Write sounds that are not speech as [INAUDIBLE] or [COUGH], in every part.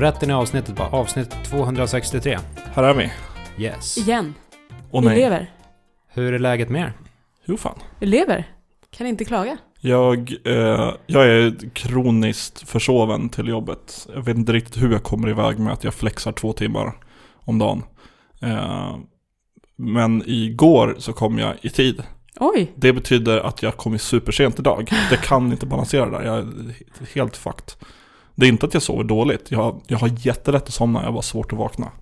Rätten i avsnittet var avsnitt 263. Här är vi. Yes. Igen. Och Vi nej. lever. Hur är läget med er? Jo fan. Vi lever. Kan inte klaga. Jag, eh, jag är kroniskt försoven till jobbet. Jag vet inte riktigt hur jag kommer iväg med att jag flexar två timmar om dagen. Eh, men igår så kom jag i tid. Oj. Det betyder att jag kom supersent idag. Det kan inte balansera där. Jag är helt fucked. Det är inte att jag sover dåligt. Jag, jag har jättelätt att somna. Jag har bara svårt att vakna.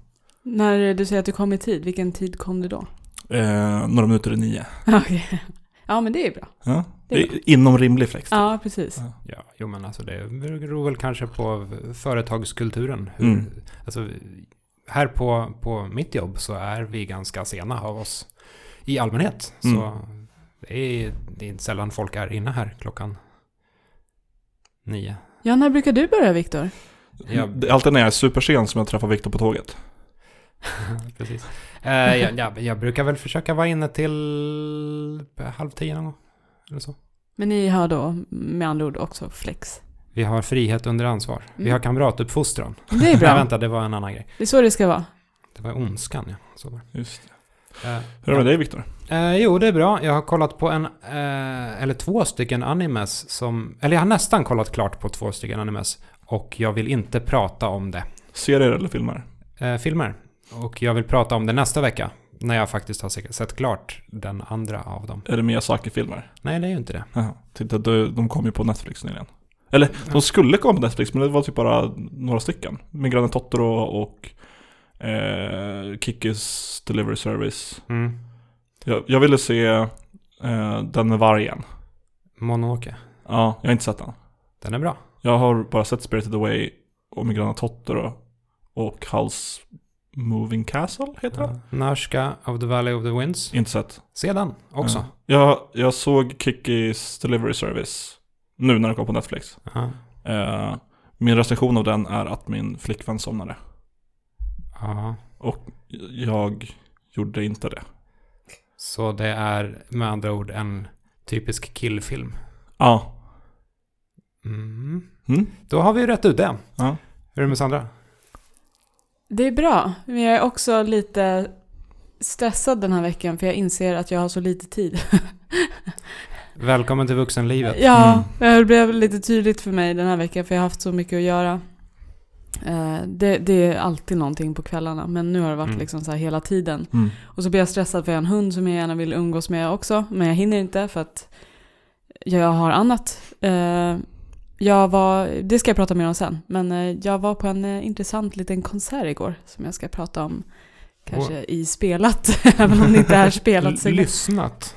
När du säger att du kom i tid, vilken tid kom du då? Eh, några minuter i nio. [LAUGHS] Okej. Ja, men det är bra. Ja, Det är är inom rimlig flex. Ja, precis. Ja. Ja, jo men alltså det beror väl kanske på företagskulturen. Hur, Mm. alltså, här på, på mitt jobb så är vi ganska sena av oss i allmänhet. Så Mm. det, är, det är inte sällan folk är inne här klockan nio. Ja, när brukar du börja, Viktor? Ja, Det är alltid när jag är supersen som jag träffar Viktor på tåget. [LAUGHS] precis. Eh, jag, jag, jag brukar väl försöka vara inne till halv tio någon gång. Eller så. Men ni har då med andra ord också flex. Vi har frihet under ansvar. Vi Mm. har kamratuppfostran. Det är [LAUGHS] Nej, bra. vänta, det var en annan grej. Det är så det ska vara. Det var ondskan, ja. Så var Just det. Hur är det med dig Viktor? Eh, jo, det är bra. Jag har kollat på en, eh, eller två stycken animes som, eller jag har nästan kollat klart på två stycken animes. Och jag vill inte prata om det. Serier eller filmer? Eh, filmer. Och jag vill prata om det nästa vecka. När jag faktiskt har se- sett klart den andra av dem. Är det Miyazaki-filmer? Nej, det är ju inte det. Jaha. Titta, de, de kom ju på Netflix nyligen. Eller, de skulle komma på Netflix, men det var typ bara några stycken. Min granne Totoro och eh, Kikis Delivery Service. Mm. Jag, jag ville se eh, den med vargen. Mononoke. Ja, jag har inte sett den. Den är bra. Jag har bara sett Spirited Away och Min granne Totoro och House Moving Castle, heter den? Ja. Narska of the Valley of the Winds. Inte sett. Se den också. Ja. Jag, jag såg Kikis Delivery Service nu när den kom på Netflix. Ja. Eh, min recension av den är att min flickvän somnade. Ja. Och jag gjorde inte det. Så det är med andra ord en typisk killfilm. Ja. Mm. Mm. Då har vi rätt ut det. Ja. Hur är det med Sandra? Det är bra. Men jag är också lite stressad den här veckan för jag inser att jag har så lite tid. Välkommen till vuxenlivet. Ja, det blev lite tydligt för mig den här veckan för jag har haft så mycket att göra. Eh, Det, det är alltid någonting på kvällarna men nu har det varit Mm. liksom så här hela tiden. Mm. Och så blir jag stressad för jag har en hund som jag gärna vill umgås med också men jag hinner inte för att jag har annat. Eh, Jag var, det ska jag prata mer om sen, men eh, jag var på en intressant liten konsert igår som jag ska prata om kanske i spelat, [LAUGHS] även om det inte är spelat. L- Så lyssnat.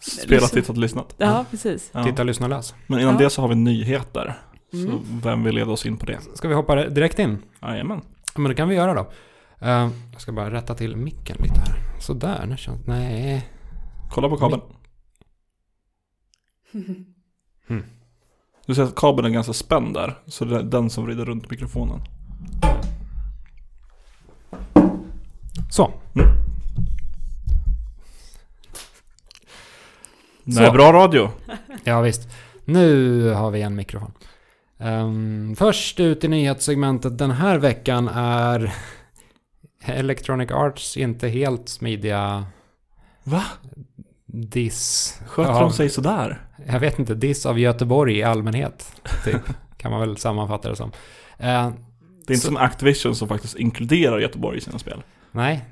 Spelat, tittat, lyssnat. Ja, precis. Ja. Titta, lyssna, läs. Men innan Ja. det så har vi nyheter. Mm. Så vem vill leda oss in på det? Ska vi hoppa direkt in? Jajamän. Ja, Men det kan vi göra då. Eh, jag ska bara rätta till micken lite här. Sådär, nu känns... Nej. Kolla på kabeln. [LAUGHS] Du ser att kabeln är ganska spänd där. Så det är den som vrider runt mikrofonen. Så. Det är bra radio. Ja, visst. Nu har vi en mikrofon. Ehm, först ut i nyhetssegmentet den här veckan är [LAUGHS] Electronic Arts inte helt smidiga Va? diss. Sköter av- de sig sådär? Jag vet inte, diss av Göteborg i allmänhet. Typ, [LAUGHS] kan man väl sammanfatta det som. Eh, Det är inte Så- som Activision som faktiskt inkluderar Göteborg i sina spel. nej,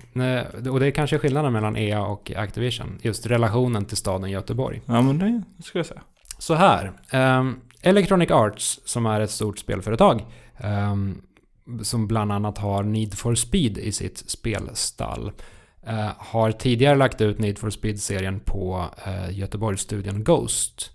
och det är kanske skillnaden mellan EA och Activision. Just relationen till staden Göteborg. Ja men det skulle jag säga. Så här. ehm, Electronic Arts, som är ett stort spelföretag, ehm, som bland annat har Need for Speed i sitt spelstall, eh, har tidigare lagt ut Need for Speed-serien på uh, Göteborgsstudion Ghost.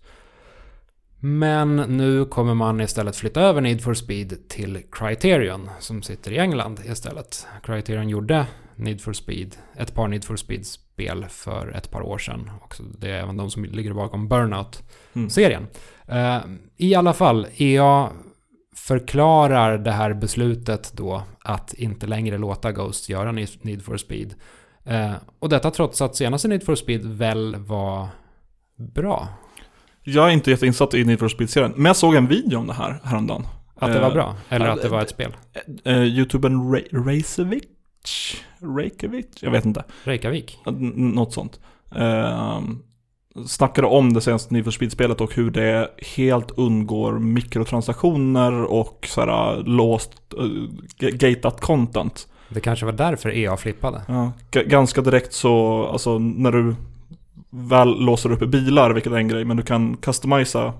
Men nu kommer man istället flytta över Need for Speed till Criterion, som sitter i England istället. Criterion gjorde Need for Speed, ett par Need for Speed-spel för ett par år sedan. Också det är även de som ligger bakom Burnout Mm. Eh, I alla fall, EA förklarar det här beslutet då att inte längre låta Ghost göra Need for Speed. Eh, och detta trots att senaste Need for Speed väl var bra. Jag är inte jätteinsatt i Need for Speed-serien, men jag såg en video om det här häromdagen. Att det var Eh, bra? Eller att det var ett spel? Youtubern Ra- Racevic? Reykjavik? Jag vet inte. Reykjavik? Något sånt. Snackade om det senaste Need for Speed-spelet och hur det helt undgår mikrotransaktioner och sådär låst, uh, gatat content. Det kanske var därför EA flippade. Ja, g- ganska direkt så, alltså när du väl låser upp bilar, vilket är en grej, men du kan customisa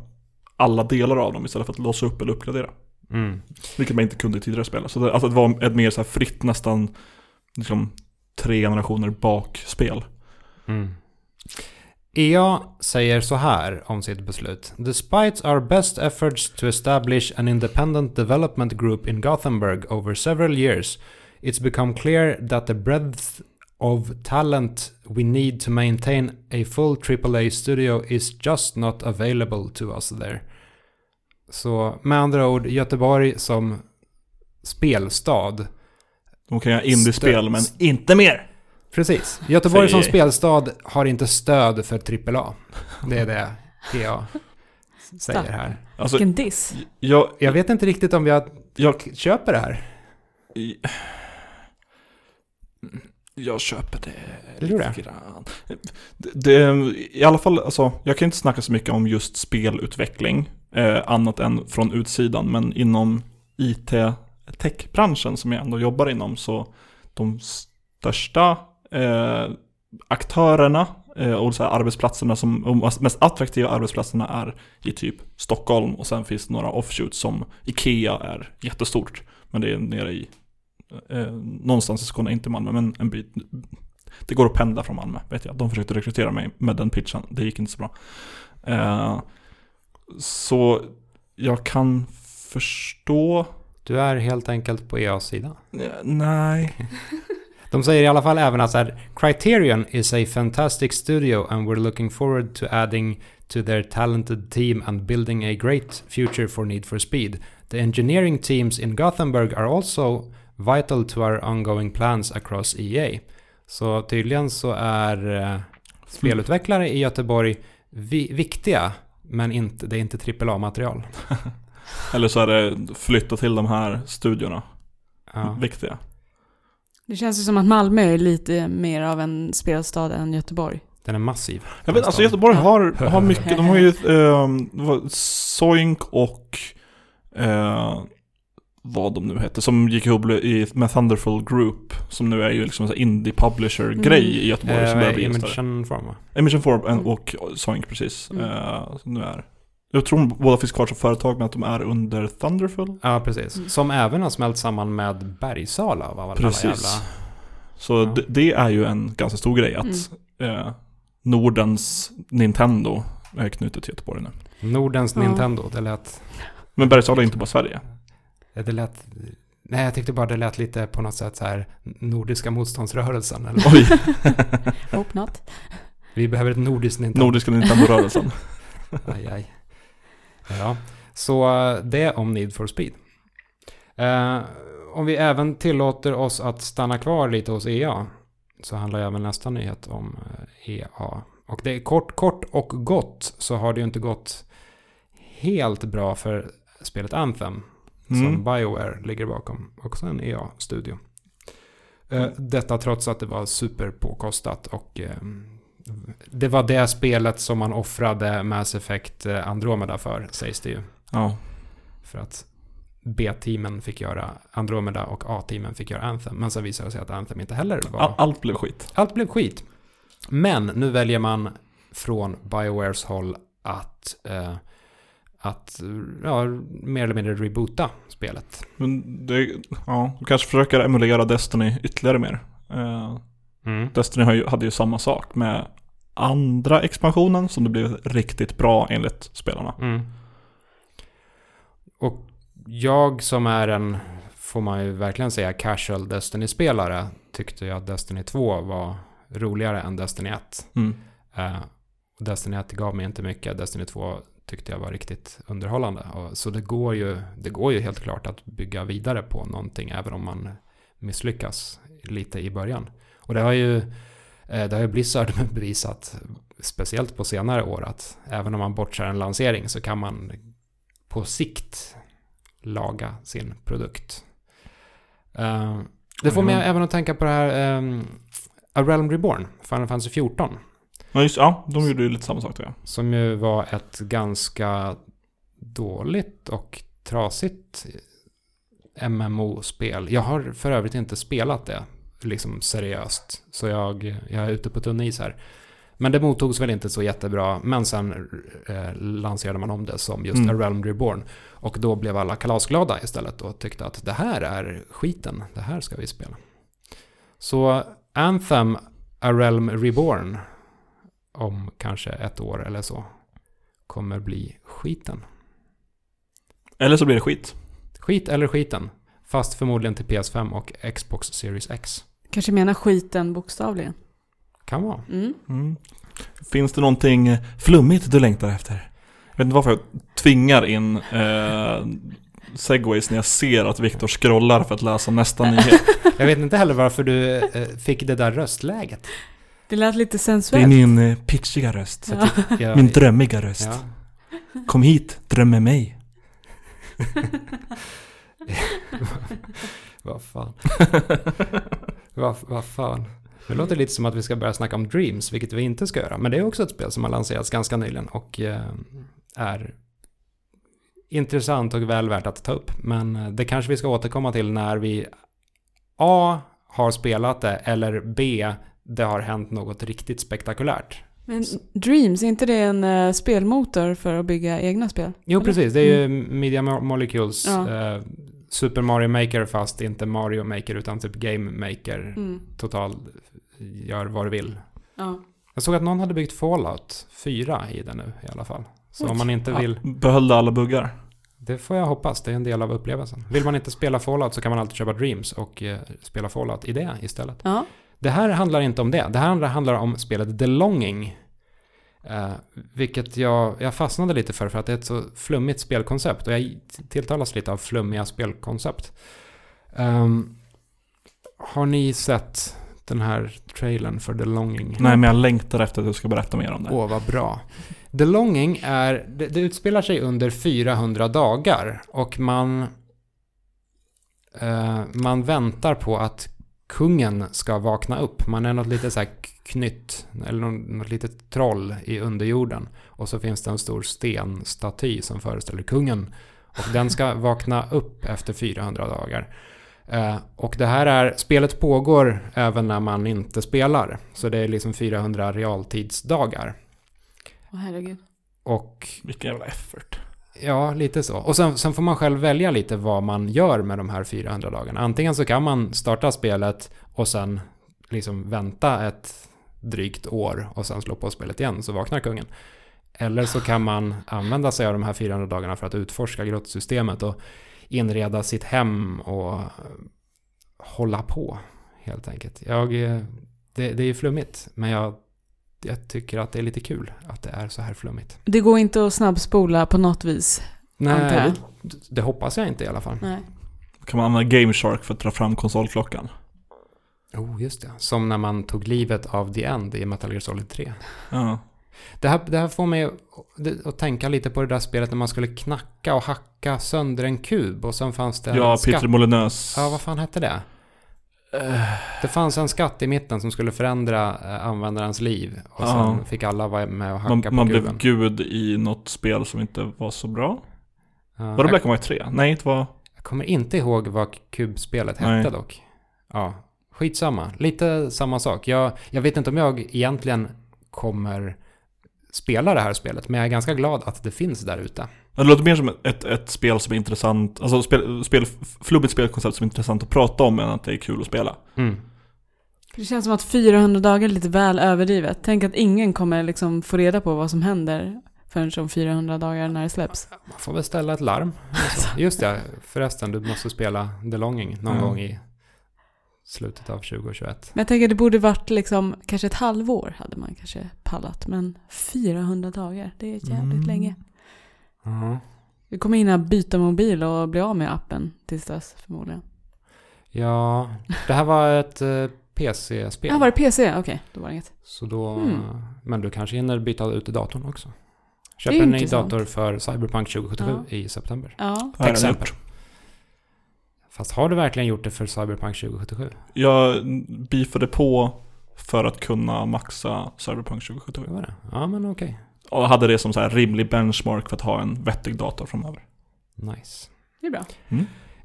alla delar av dem istället för att låsa upp eller uppgradera. Mm. Vilket man inte kunde i tidigare spel. Så det, alltså det var ett mer så här fritt, nästan liksom tre generationer bak-spel. Mm. EA säger så här om sitt beslut. Despite our best efforts to establish an independent development group in Gothenburg over several years, it's become clear that the breadth of talent we need to maintain a full AAA studio is just not available to us there. Så med andra ord, Göteborg som spelstad. De kan göra indiespel, men inte mer! Precis. Göteborg som spelstad har inte stöd för AAA. Det är det EA säger här. Alltså, Vilken diss. jag, Jag vet inte riktigt om jag jag, köper det här. jag köper det lite grann. Det, det, I alla fall, alltså, jag kan inte snacka så mycket om just spelutveckling, eh, annat än från utsidan, men inom IT-techbranschen som jag ändå jobbar inom, så de största eh, aktörerna eh, och så arbetsplatserna som, de mest attraktiva arbetsplatserna är i typ Stockholm och sen finns det några offshoots som Ikea är jättestort. Men det är nere i eh, någonstans i Skåne, inte Malmö, men en bit. Det går att pendla från Malmö, vet jag. De försökte rekrytera mig med den pitchen, det gick inte så bra. Eh, så jag kan förstå, Du är helt enkelt på EAs sida. eh, nej. [LAUGHS] De säger i alla fall även att så här, Criterion is a fantastic studio and we're looking forward to adding to their talented team and building a great future for Need for Speed. The engineering teams in Gothenburg are also vital to our ongoing plans across EA. Så tydligen så är eh, spelutvecklare i Göteborg vi- viktiga, men inte, det är inte AAA-material. [LAUGHS] Eller så är det flytta till de här studiorna, Ja. viktiga. Det känns ju som att Malmö är lite mer av en spelstad än Göteborg. Den är massiv. Jag vet, alltså Göteborg har, har mycket, de har ju [LAUGHS] vad- Soink och eh, vad de nu heter, som gick ihop i, med Thunderful Group, som nu är ju liksom en indie publisher-grej Mm. i Göteborg som börjar Eh, bli större. Imagen Form va? Emission Form Mm. och Soink precis. Mm. Eh, som nu är. Jag tror båda finns kvar som företag men att de är under Thunderful. Ja, precis. Mm. Som även har smält samman med Bergsala av alla Precis. jävla... Så Ja. det, det är ju en ganska stor grej att eh, Nordens Nintendo är knutet till Göteborg nu. Nordens Ja. Nintendo, det lät... Men Bergsala är inte bara Sverige. Det lät... Nej, jag tyckte bara det lät lite på något sätt så här Nordiska motståndsrörelsen. Eller? Oj, Hope not. Vi behöver ett nordiskt Nintendo. Nordiska Nintendo-rörelsen. [LAUGHS] Aj, aj. Ja, så eh, det om Need for Speed. Eh, om vi även tillåter oss att stanna kvar lite hos EA så handlar även nästa nyhet om eh, EA. Och det är kort, kort och gott så har det ju inte gått helt bra för spelet Anthem som Mm. Bioware ligger bakom. Också en EA-studio. Eh, Detta trots att det var superpåkostat och det var det spelet som man offrade Mass Effect eh, Andromeda för, sägs det ju. Ja. För att B-teamen fick göra Andromeda och A-teamen fick göra Anthem. Men sen visade det sig att Anthem inte heller var... All, allt blev skit. Allt blev skit. Men nu väljer man från Biowares håll att, eh, att ja, mer eller mindre reboota spelet. Men det, ja, du kanske försöker emulera Destiny ytterligare mer. Eh, Mm. Destiny hade ju samma sak med andra expansionen som det blev riktigt bra enligt spelarna. Mm. Och jag som är en, får man ju verkligen säga, casual Destiny-spelare tyckte ju att Destiny 2 var roligare än Destiny 1. Mm. Och Destiny 1 gav mig inte mycket, Destiny 2 tyckte jag var riktigt underhållande. Och, så det går, ju, det går ju helt klart att bygga vidare på någonting även om man misslyckas lite i början. Och det har ju, det har ju Blizzard [LAUGHS] bevisat, speciellt på senare år, att även om man bortser en lansering så kan man på sikt laga sin produkt. Eh, det får mig även att tänka på det här um, A Realm Reborn, Final Fantasy 14. Ja, just, ja, de gjorde ju lite samma sak tror jag. Som ju var ett ganska dåligt och trasigt MMO-spel. Jag har för övrigt inte spelat det liksom seriöst. Så jag, jag är ute på tunn is här. Men det mottogs väl inte så jättebra. Men sen eh, lanserade man om det som just Mm. A Realm Reborn. Och då blev alla kalasglada istället och tyckte att det här är skiten. Det här ska vi spela. Så Anthem A Realm Reborn om kanske ett år eller så kommer bli skiten. Eller så blir det skit. Skit eller skiten. Fast förmodligen till PS5 och Xbox Series X. Kanske menar skiten bokstavligen. Kan vara. Mm. Mm. Finns det någonting flummigt du längtar efter? Jag vet inte varför jag tvingar in eh, segways när jag ser att Viktor scrollar för att läsa nästa nyhet. [LAUGHS] Jag vet inte heller varför du eh, fick det där röstläget. Det lät lite Det är sensuellt. min eh, pitchiga röst. Ja. Jag, Min drömmiga röst. ja. Kom hit, dröm med mig. [LAUGHS] Vad fan. [LAUGHS] vad, vad fan. Det låter lite som att vi ska börja snacka om Dreams, vilket vi inte ska göra. Men det är också ett spel som har lanserats ganska nyligen och eh, är intressant och väl värt att ta upp. Men eh, det kanske vi ska återkomma till när vi A. har spelat det eller B. det har hänt något riktigt spektakulärt. Men Dreams, är inte det en eh, spelmotor för att bygga egna spel? Jo, Eller? precis. Det är ju Media Mo- Molecules Ja. eh, Super Mario Maker fast inte Mario Maker utan typ Game Maker. Mm. Total gör vad du vill. Ja. Jag såg att någon hade byggt Fallout 4 i det nu i alla fall. Så Oj. om man inte vill, Behöll alla buggar? det får jag hoppas, det är en del av upplevelsen. Vill man inte spela Fallout så kan man alltid köpa Dreams och eh, spela Fallout i det istället. ja. Det här handlar inte om det. Det här handlar- handlar om spelet The Longing. Eh, vilket jag, jag fastnade lite för, för att det är ett så flummigt spelkoncept. Och jag tilltalas lite av flummiga spelkoncept. Ehm, har ni sett den här trailern för The Longing? Nej, men jag längtar efter att du ska berätta mer om det. Åh, vad bra. The Longing är, det, det utspelar sig under 400 dagar och man, eh, man väntar på att kungen ska vakna upp. Man är något lite så här knytt, eller något, litet troll i underjorden. Och så finns det en stor stenstaty som föreställer kungen. Och den ska [LAUGHS] vakna upp efter 400 dagar. Eh, och det här är, spelet pågår även när man inte spelar. Så det är liksom 400 realtidsdagar. Åh herregud. Och Vilken jävla effort. ja, lite så. Och sen, sen får man själv välja lite vad man gör med de här 400 dagarna. Antingen så kan man starta spelet och sen liksom vänta ett drygt år och sen slå på spelet igen så vaknar kungen. Eller så kan man använda sig av de här 400 dagarna för att utforska grottsystemet och inreda sitt hem och hålla på helt enkelt. Jag, eh, det, det är ju flummigt, men jag, jag tycker att det är lite kul att det är så här flummigt. Det går inte att snabbspola på något vis. Nej, det, det hoppas jag inte i alla fall. Nej. Kan man använda Game Shark för att dra fram konsolklockan? Oh, just det. Som när man tog livet av The End i Metal Gear Solid 3. Ja. Det här, det här får mig att- att tänka lite på det där spelet när man skulle knacka och hacka sönder en kub och sen fanns det Ja, en skatt. Peter Molinös. Ja, vad fan hette det? Det fanns en skatt i mitten som skulle förändra eh, användarens liv. Och sen Ja. fick alla vara med och hacka Man, på man kuben. blev gud i något spel som inte var så bra. Ja, Var det Black and White 3? Nej, det var... jag kommer inte ihåg vad kubspelet hette Nej. dock. Ja, skitsamma. Lite samma sak. Jag, jag vet inte om jag egentligen kommer spela det här spelet, men jag är ganska glad att det finns där ute. Det låter mer som ett, ett spel som är intressant, alltså spel, spel, flubbigt spelkoncept som är intressant att prata om än att det är kul att spela. Mm. Det känns som att 400 dagar är lite väl överdrivet. Tänk att ingen kommer liksom få reda på vad som händer förrän om 400 dagar när det släpps. Man får väl ställa ett larm. [LAUGHS] Just det, förresten, du måste spela The Longing någon Ja. gång i slutet av 2021. Men jag tänker det borde varit liksom, kanske ett halvår hade man kanske pallat. Men 400 dagar, det är jävligt Mm. länge. Ja. Vi kommer hinna byta mobil och bli av med appen tills dess förmodligen. Ja, det här var ett eh, PC-spel. Ja, var det PC? Okej, då var det inget. Så då... Mm. Men du kanske hinner byta ut datorn också. Är en ny dator för Cyberpunk 2077 Ja. i september. Ja, det exempel. Fast har du verkligen gjort det för Cyberpunk 2077? Jag beefade på för att kunna maxa Cyberpunk 2077. Det var det? Ja, men okej. Och hade det som så här rimlig benchmark för att ha en vettig dator framöver. Nice. Det är bra.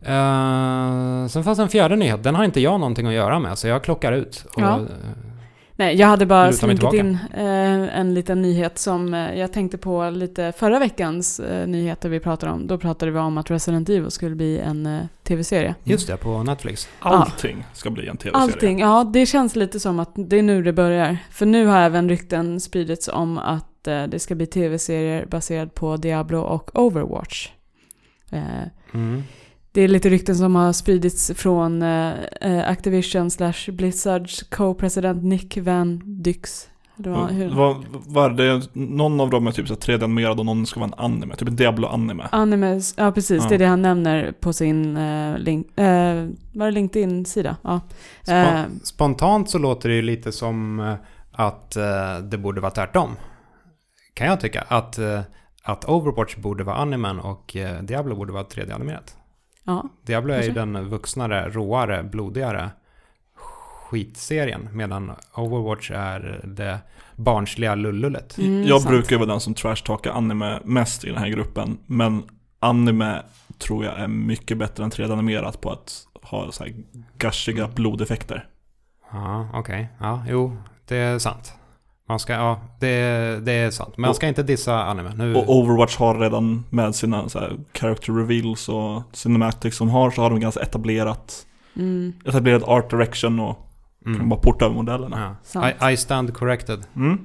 Uh, sen fanns en fjärde nyhet. Den har inte jag någonting att göra med, så jag klockar ut. Och, Ja. Nej, jag hade bara slinkit in eh, en liten nyhet som eh, jag tänkte på lite förra veckans eh, nyheter vi pratade om. Då pratade vi om att Resident Evil skulle bli en eh, tv-serie. Just det, på Netflix. Allting ska bli en tv-serie. Allting, ja det känns lite som att det är nu det börjar. För nu har även rykten spridits om att eh, det ska bli tv-serier baserad på Diablo och Overwatch. Eh, Mm. Det är lite rykten som har spridits från eh, eh, Activision slash Blizzards co-president Nick Van Dyx. Det var, hur? Vad var det? Någon av dem är typ så här 3D-animerad och någon ska vara en anime. Typ en Diablo-anime. Animes, ja precis, Ja. det är det han nämner på sin eh, link, eh, var det LinkedIn-sida? Ja. Eh, Spon- spontant så låter det ju lite som eh, att eh, det borde vara tvärtom. Kan jag tycka. Att, eh, att Overwatch borde vara animen och eh, Diablo borde vara 3D-animerat. Ja. Diablo är ju den vuxnare, råare, blodigare skitserien. Medan Overwatch är det barnsliga lullullet. Mm, jag sant. brukar vara den som trashtalkar anime mest i den här gruppen. Men anime tror jag är mycket bättre än 3D-animerat på att ha så här gushiga blodeffekter. Ja, okej. Ja, jo, det är sant. Man ska, ja, det, det är sant. Men man ska inte dissa anime. Nu, Och Overwatch har redan med sina så här, character reveals och cinematics som har så har de ganska etablerat Mm, etablerat art direction och kan mm. bara porta över modellerna. ja. I, I stand corrected. Mm.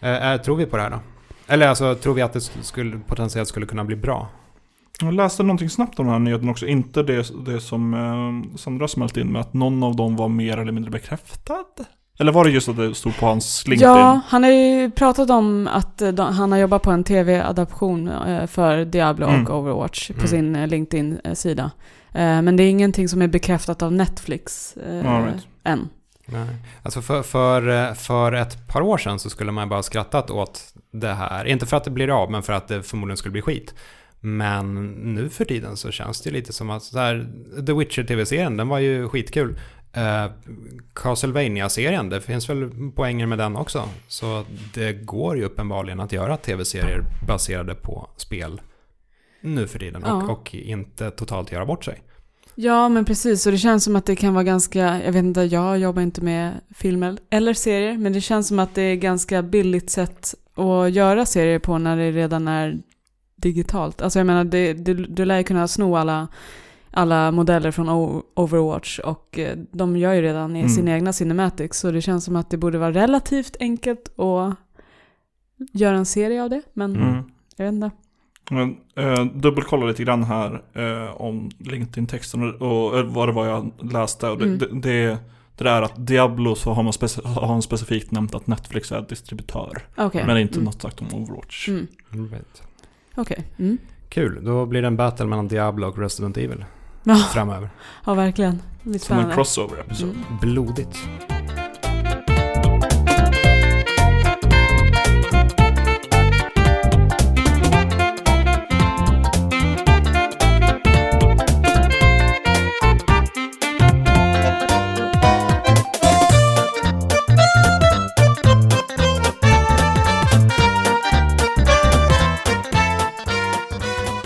Eh, är, tror vi på det här då? Eller alltså, tror vi att det sk- skulle, potentiellt skulle kunna bli bra? Jag läste någonting snabbt om den här nyheten också. Inte det, det som eh, Sandra smält in med att någon av dem var mer eller mindre bekräftad. Eller var det just att det stod på hans LinkedIn? Ja, han har ju pratat om att eh, de, han har jobbat på en tv-adaption eh, för Diablo Mm. och Overwatch på Mm. sin eh, LinkedIn-sida. Men det är ingenting som är bekräftat av Netflix All right. än. Nej. Alltså för, för, för ett par år sedan så skulle man bara skrattat åt det här. Inte för att det blir av, men för att det förmodligen skulle bli skit. Men nu för tiden så känns det lite som att så här, The Witcher-tv-serien, den var ju skitkul. Uh, Castlevania-serien, det finns väl poänger med den också. Så det går ju uppenbarligen att göra tv-serier baserade på spel nu för tiden. Ja. Och, och inte totalt göra bort sig. Ja, men precis. Och det känns som att det kan vara ganska, jag vet inte, jag jobbar inte med filmer eller serier, men det känns som att det är ganska billigt sätt att göra serier på när det redan är digitalt. Alltså jag menar, det, du, du lär ju kunna sno alla, alla modeller från O- Overwatch och eh, de gör ju redan i Mm. sina egna cinematics, så det känns som att det borde vara relativt enkelt att göra en serie av det, men Mm. jag vet inte. Men, eh, dubbelkolla lite grann här eh, om LinkedIn-texten och, och eh, vad det var jag läste. Och det, Mm. det, det, det där att Diablo så har man speci- har han specifikt nämnt att Netflix är distributör. Okej. Men inte mm. något sagt om Overwatch. Mm. Right. Okej. Mm. Kul, då blir det en battle mellan Diablo och Resident Evil Ja, framöver. ja, verkligen. Som en crossover-episod. Mm. Blodigt.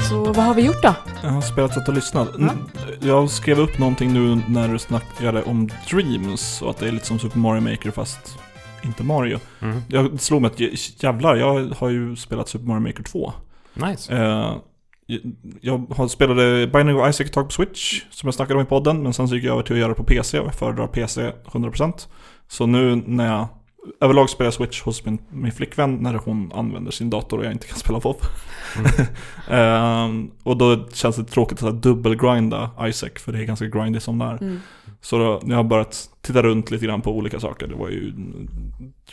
Så vad har vi gjort då? Jag har spelat ett och lyssnat. N- Jag skrev upp någonting nu när du snackade om Dreams och att det är lite som Super Mario Maker fast inte Mario. Mm. Jag slog mig att jä- jävlar, jag har ju spelat Super Mario Maker 2. Nice. Eh, jag har spelade Binding of Isaac ett tag på Switch, som jag snackade om i podden, men sen så gick jag över till att göra det på PC och jag föredrar PC 100%. Så nu när jag överlag spelar Switch hos min, min flickvän när hon använder sin dator och jag inte kan spela WoW. Mm. [LAUGHS] Ehm, och då känns det tråkigt att dubbelgrinda Isaac, för det är ganska grindy som det är. Mm. Så då, jag har börjat titta runt lite grann på olika saker. Det var ju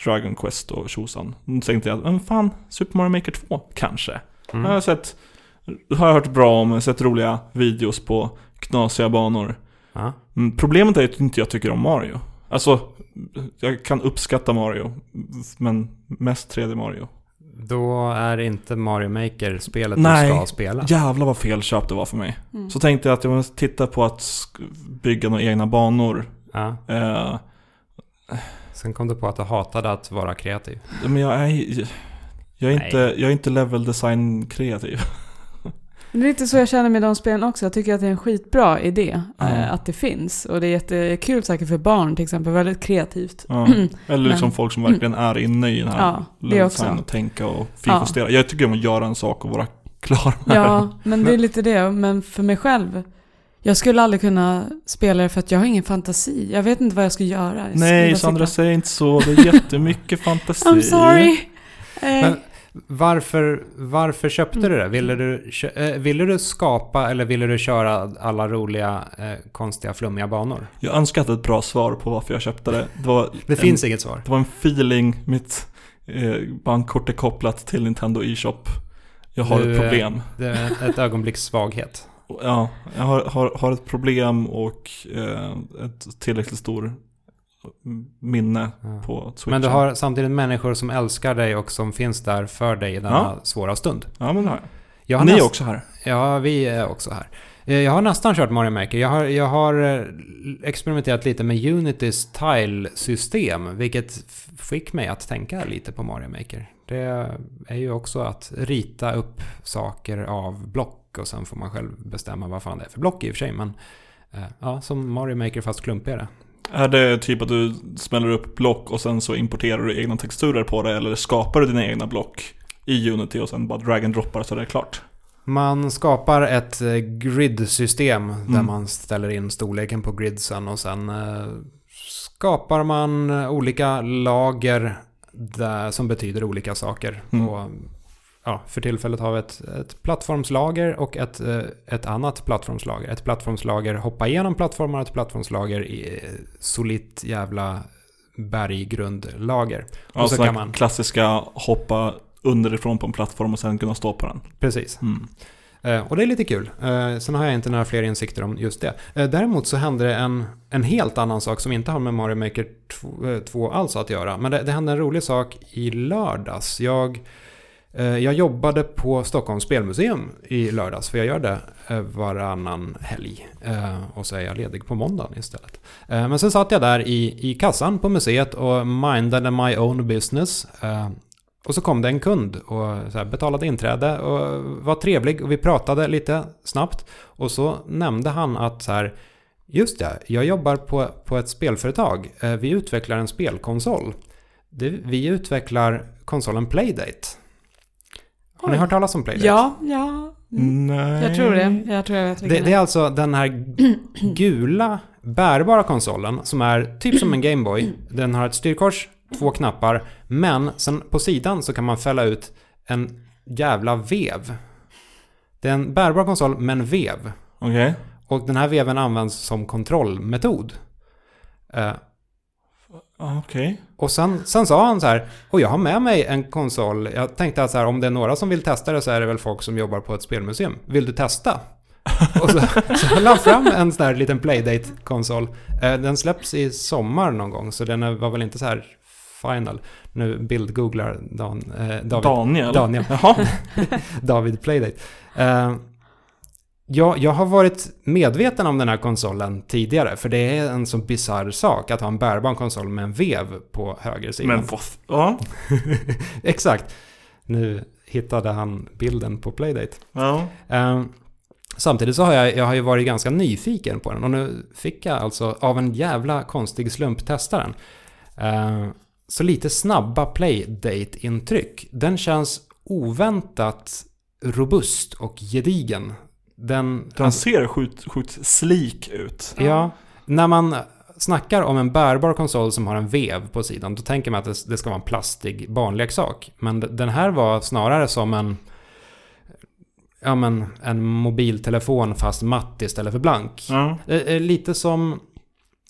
Dragon Quest och tjosan. Nu tänkte jag, men fan, Super Mario Maker 2 kanske. Mm. Jag har sett, har jag hört bra om, jag sett roliga videos på knasiga banor. Mm, problemet är att inte jag tycker om Mario. Alltså, jag kan uppskatta Mario, men mest 3D Mario. Då är det inte Mario Maker spelet Nej. du ska spela. Jävlar vad fel köp det var för mig. Mm. Så tänkte jag att jag måste titta på att bygga några egna banor. Ja. Eh, Sen kom du på att du hatade att vara kreativ. men jag är, jag är, Nej. inte, jag är inte level design kreativ. Det är lite så jag känner med de spelen också. Jag tycker att det är en skitbra idé Ja. eh, att det finns. Och det är jättekul säkert för barn till exempel. Väldigt kreativt. Ja. [CLEARS THROAT] Eller liksom Men- folk som verkligen är inne i den här Ja, och tänka och finjustera. Jag tycker om att göra en sak och vara klar med den. Ja, men det är lite det. Men för mig själv. Jag skulle aldrig kunna spela det för att jag har ingen fantasi. Jag vet inte vad jag ska göra. Jag Nej Sandra, säg inte så. Det är jättemycket [LAUGHS] fantasi. I'm sorry. Eh, Men varför, varför köpte du det? Ville du, eh, ville du skapa eller ville du köra alla roliga, eh, konstiga, flummiga banor? Jag önskar att ett bra svar på varför jag köpte det. Det, var Det en, finns inget svar. det var en feeling. Mitt eh, bankkort är kopplat till Nintendo eShop. Jag har Du, ett eh, problem. Det är ett ögonblicks svaghet. [LAUGHS] Ja, jag har, har, har ett problem och eh, ett tillräckligt stor minne Ja. på Switchen. Men du har samtidigt människor som älskar dig och som finns där för dig i denna Ja. svåra stund. Ja, men det har jag. Jag har Ni är också här. Ja, vi är också här. Eh, Jag har nästan kört Mario Maker. Jag har, jag har eh, experimenterat lite med Unitys tile-system, vilket fick mig att tänka lite på Mario Maker. Det är ju också att rita upp saker av block och sen får man själv bestämma vad fan det är för block i och för sig. Men eh, ja, som Mario Maker fast klumpigare. Är det typ att du smäller upp block och sen så importerar du egna texturer på det eller skapar du dina egna block i Unity och sen bara drag and droppar så det är klart? Man skapar ett eh, grid-system där Mm. man ställer in storleken på gridsen och sen eh, skapar man olika lager där, som betyder olika saker. Mm. Och, ja, för tillfället har vi ett, ett plattformslager och ett, eh, ett annat plattformslager. Ett plattformslager hoppa igenom plattformar och ett plattformslager i eh, solitt jävla berggrundlager. Ja, Och så kan man- klassiska hoppa underifrån på en plattform och sen kunna stå på den. Precis. Mm. Eh, och det är lite kul. Sen har jag inte några fler insikter om just det. Däremot så hände det en, en helt annan sak som inte har med Mario Maker 2, eh, 2 alls att göra. Men det, det hände en rolig sak i lördags. Jag, Eh, jag jobbade på Stockholms spelmuseum i lördags, för jag gör det eh, varannan helg. Eh, och så är jag ledig på måndagen istället. Men sen satt jag där i, i kassan på museet och mindade my own business. Och så kom det en kund och så här betalade inträde och var trevlig och vi pratade lite snabbt. Och så nämnde han att så här, just det, jag jobbar på, på ett spelföretag. Vi utvecklar en spelkonsol. Vi utvecklar konsolen Playdate. Har ni hört talas om Playdate? ja, ja. Mm. Nej. Jag tror det. Jag tror jag vet Det, vilken det är alltså den här [CLEARS THROAT] gula bärbara konsolen som är typ som en Gameboy. Den har ett styrkors, två knappar, men sen på sidan så kan man fälla ut en jävla vev. Det är en bärbar konsol med en vev. Okej. Och den här veven används som kontrollmetod. Eh, Okej. och sen, sen sa han så här, och jag har med mig en konsol. Jag tänkte att så här, om det är några som vill testa det så är det väl folk som jobbar på ett spelmuseum. Vill du testa? och så, [LAUGHS] så han fram en sån här liten Playdate-konsol. Eh, den släpps i sommar någon gång, så den var väl inte så här final. Nu bildgooglar Dan, eh, David. Daniel. Daniel. [LAUGHS] David Playdate. Eh, jag, jag har varit medveten om den här konsolen tidigare, för det är en så bisarr sak att ha en bärbar konsol med en vev på höger sida. Men vad... Ja. [LAUGHS] Exakt. Nu hittade han bilden på Playdate. Ja. Eh, samtidigt så har jag, jag har ju varit ganska nyfiken på den och nu fick jag alltså av en jävla konstig slump testa den. Eh, så lite snabba Playdate-intryck. Den känns oväntat robust och gedigen. Den, Den ser sjukt, sjukt slik ut. Ja, när man snackar om en bärbar konsol som har en vev på sidan, då tänker man att det, det ska vara en plastig barnleksak. Men den här var snarare som en, ja men, en mobiltelefon fast matt istället för blank. Ja. Det är Lite som,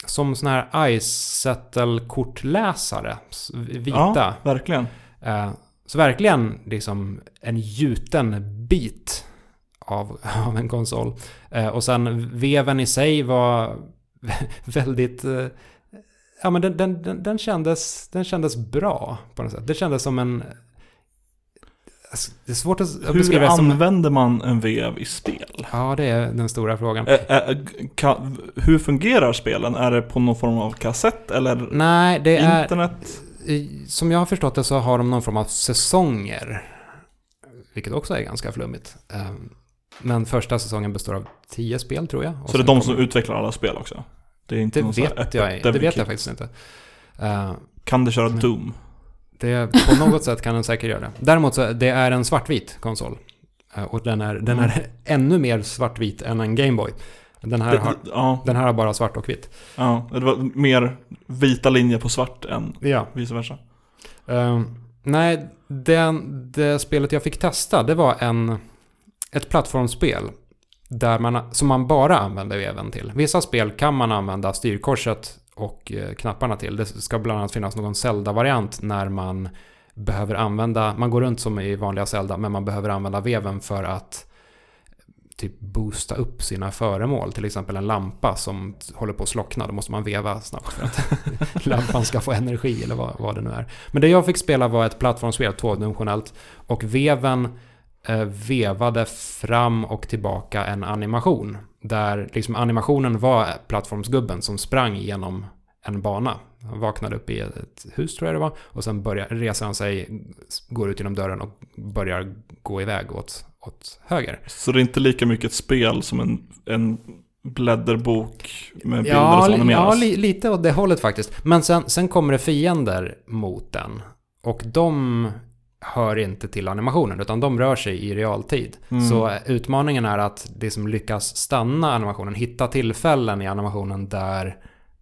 som sån här iSettle-kortläsare, vita. ja, verkligen. Eh, Så verkligen liksom en gjuten bit av, av en konsol. Eh, Och sen veven i sig var [LAUGHS] väldigt... eh, Ja men den, den, den, den, kändes, den kändes bra på något sätt. Det kändes som en... Det är svårt att Hur beskriva som... använder man en vev i spel? Ja, det är den stora frågan. Ä- ä- ka- hur fungerar spelen? Är det på någon form av kassett eller Nej, det är... internet? i- Som jag har förstått det så har de någon form av säsonger. Vilket också är ganska flummigt. Men första säsongen består av tio spel tror jag. Och Så det är de som kommer- utvecklar alla spel också? Det är inte Det någon vet jag, det vet jag faktiskt inte. Ehm, Kan det köra Men- Doom? Det, på något sätt kan den säkert göra det. Däremot så det är en svartvit konsol. Eh, Och den är, den är ännu mer svartvit än en Gameboy. Den här, Det- har, ja, den här har bara svart och vitt. ja, det var mer vita linjer på svart än Ja. vice versa. Ehm, nej, den, det spelet jag fick testa, det var en, ett plattformsspel. Där man, som man bara använder veven till. Vissa spel kan man använda styrkorset och eh, knapparna till. Det ska bland annat finnas någon Zelda-variant när man behöver använda, man går runt som i vanliga Zelda, men man behöver använda veven för att eh, typ boosta upp sina föremål. Till exempel en lampa som håller på att slockna. Då måste man veva snabbt för att [LAUGHS] lampan ska få energi eller vad, vad det nu är. Men det jag fick spela var ett plattformsspel, tvådimensionellt. Och veven eh, vevade fram och tillbaka en animation. Där liksom animationen var plattformsgubben som sprang genom en bana. Han vaknade upp i ett hus tror jag det var. Och sen börjar, reser han sig, går ut genom dörren och börjar gå iväg åt, åt höger. Så det är inte lika mycket ett spel som en, en blädderbok med bilder Ja, som animeras. ja li, lite åt det hållet faktiskt. Men sen, sen kommer det fiender mot den. Och de hör inte till animationen, utan de rör sig i realtid. Mm. Så utmaningen är att det som lyckas stanna animationen, hitta tillfällen i animationen där,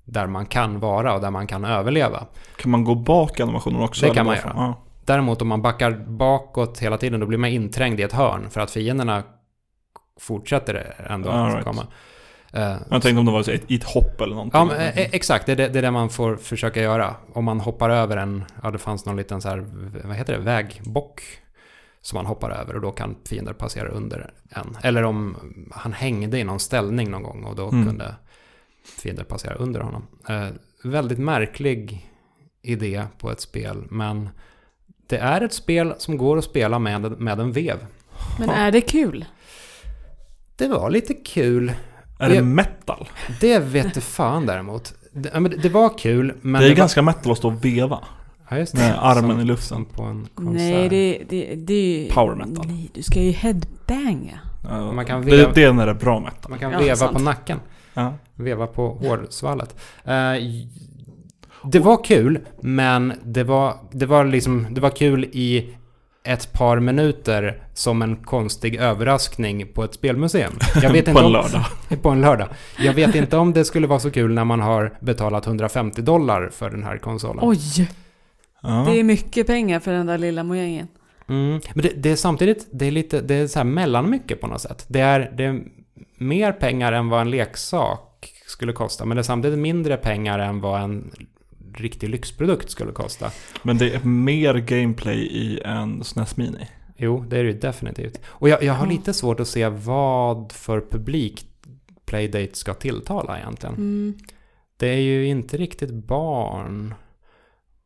där man kan vara och där man kan överleva. Kan man gå bak i animationen också? Det kan man göra. Ja. Däremot om man backar bakåt hela tiden, då blir man inträngd i ett hörn. För att fienderna fortsätter ändå att right. komma. Eh, Jag tänkte om det var ett, i ett hopp eller någonting. Ja, men, eh, exakt. Det är det, det är det man får försöka göra. Om man hoppar över en, ja det fanns någon liten så här, vad heter det, vägbock. Som man hoppar över och då kan fiender passera under en. Eller om han hängde i någon ställning någon gång och då Mm. kunde fiender passera under honom. Eh, väldigt märklig idé på ett spel, men det är ett spel som går att spela med, med en vev. Men är det kul? Det var lite kul. Är det jag- metal? Det vet du fan däremot. Det, ja, men det- det var kul, men det är var- ganska metal att stå och veva. Ja, just Med armen som, i luften. På en konsert. Nej, det, det, det är ju... Power metal. Nej, du ska ju headbanga. Ja, Man kan det, veva- det är när det är bra metal. Man kan Ja, veva sant. på nacken. Ja. Veva på hårsvallet. Eh, det var kul, men det var, det var liksom, det var kul i ett par minuter som en konstig överraskning på ett spelmuseum. [LAUGHS] Jag vet På inte en om, lördag. [LAUGHS] På en lördag. Jag vet inte om det skulle vara så kul när man har betalat 150 dollar för den här konsolen. Oj! Ja. Det är mycket pengar för den där lilla mojängen. Mm. Men det, det är samtidigt, det är lite, det är så här mellanmycket på något sätt. Det är, det är mer pengar än vad en leksak skulle kosta, men det är samtidigt mindre pengar än vad en riktig lyxprodukt skulle kosta. Men det är mer gameplay i en SNES Mini. Jo, det är det ju definitivt. Och jag, jag har lite svårt att se vad för publik Playdate ska tilltala egentligen. Mm. Det är ju inte riktigt barn.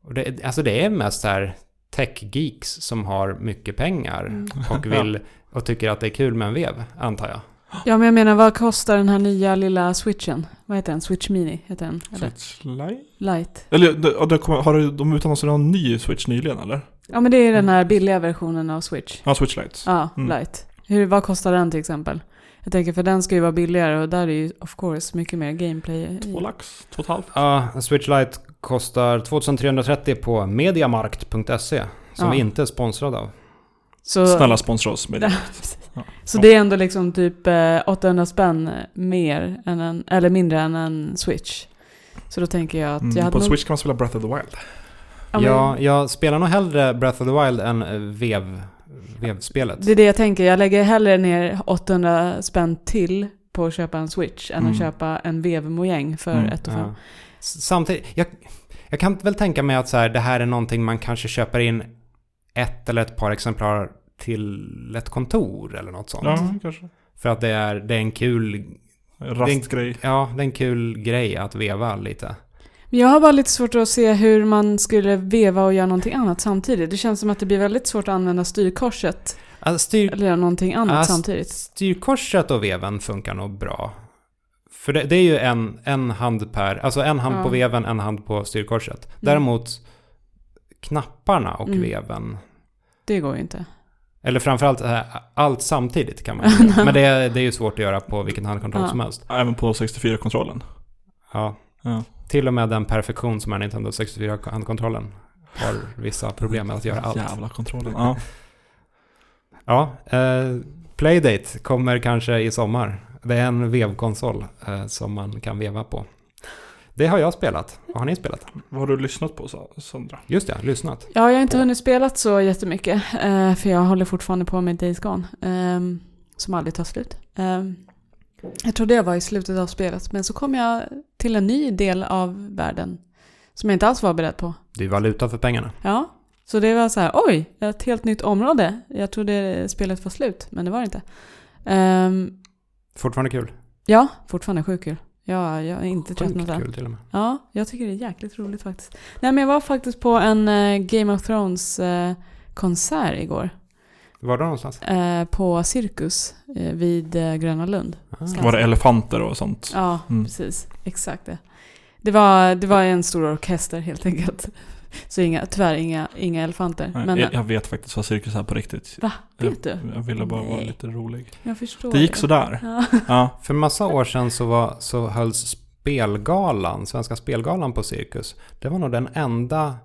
Och det, alltså det är mest så här tech-geeks som har mycket pengar Mm. och [LAUGHS] vill och tycker att det är kul med en vev, antar jag. Ja, men jag menar, vad kostar den här nya lilla switchen? Vad heter den? Switch Mini? Heter den? Eller? Switch Lite? Light? Eller det, det kommer, har du- de utannonserat någon ny Switch nyligen eller? Ja, men det är den här billiga versionen av Switch. Ja, Switch Lite. Ja, Mm. Light. Hur, vad kostar den till exempel? Jag tänker för den ska ju vara billigare och där är ju of course mycket mer gameplay i. Två lax, två och halvt. Ja, Switch Lite kostar 2330 på mediamarkt.se som Ja. vi inte är sponsrade av. Så, Snälla sponsra oss med [LAUGHS] det. Ja. Så det är ändå liksom typ eh, 800 spänn mer än en, eller mindre än en Switch. Så då tänker jag att jag Mm, hade på nog, Switch kan man spela Breath of the Wild. ja, jag spelar nog hellre Breath of the Wild än eh, vev, vevspelet. Det är det jag tänker. Jag lägger hellre ner 800 spänn till på att köpa en Switch än Mm. att köpa en vevmojäng för Mm, ett och fem. Ja. S- Samtidigt, jag, jag kan väl tänka mig att så här, det här är någonting man kanske köper in ett eller ett par exemplar till ett kontor eller något sånt. Ja, kanske. För att det är, det är en kul, Rastgrej. ja, det är en kul grej att veva lite. Men Jag har bara lite svårt att se hur man skulle veva och göra någonting annat samtidigt. Det känns som att det blir väldigt svårt att använda styrkorset Alltså, styr, eller göra någonting annat Ja, samtidigt. styrkorset och veven funkar nog bra. För det, det är ju en, en hand per, alltså en hand Ja. på veven, en hand på styrkorset. Däremot knapparna och Mm. veven, Det går ju inte. eller framförallt äh, allt samtidigt kan man [LAUGHS] göra. Men det, är- det är ju svårt att göra på vilken handkontroll Ja. som helst. Även på 64-kontrollen. Ja. Ja. Till och med den perfektion som är Nintendo 64-handkontrollen har vissa problem med att göra allt. Jävla kontrollen. Ja. [LAUGHS] Ja, eh, Playdate kommer kanske i sommar. Det är en vevkonsol eh, som man kan veva på. Det har jag spelat. Vad har ni spelat? Vad har du lyssnat på Sa- Sandra? Just det, lyssnat. Ja, jag har inte hunnit spela så jättemycket. eh, för jag håller fortfarande på med Days Gone. ehm, som aldrig tar slut. Ehm, jag trodde jag var i slutet av spelet. Men så kom jag till en ny del av världen. Som jag inte alls var beredd på. Det är valuta för pengarna. Ja, så det var så här, oj, ett helt nytt område. Jag trodde spelet var slut, men det var det inte. Ehm, Fortfarande kul. ja, fortfarande sjukt kul. Ja, jag är inte Sjukt än. kul till och med. Ja, jag tycker det är jäkligt roligt faktiskt. Nej, men jag var faktiskt på en eh, Game of Thrones eh, konsert igår. Var då någonstans? Eh, på Cirkus vid eh, Gröna Lund. Ah. Var det elefanter och sånt? Ja, Mm. precis. Exakt det. Det var, det var en stor orkester helt enkelt. Så inga, tyvärr inga, inga elefanter. Nej, men, jag, jag vet faktiskt vad cirkus är på riktigt. va? Vet du? Jag, jag ville bara vara Nej. lite rolig. Jag förstår. Det gick sådär. Ja. Ja. [LAUGHS] För massa år sedan så, var, så hölls Spelgalan, Svenska Spelgalan på Cirkus. Det var nog den enda,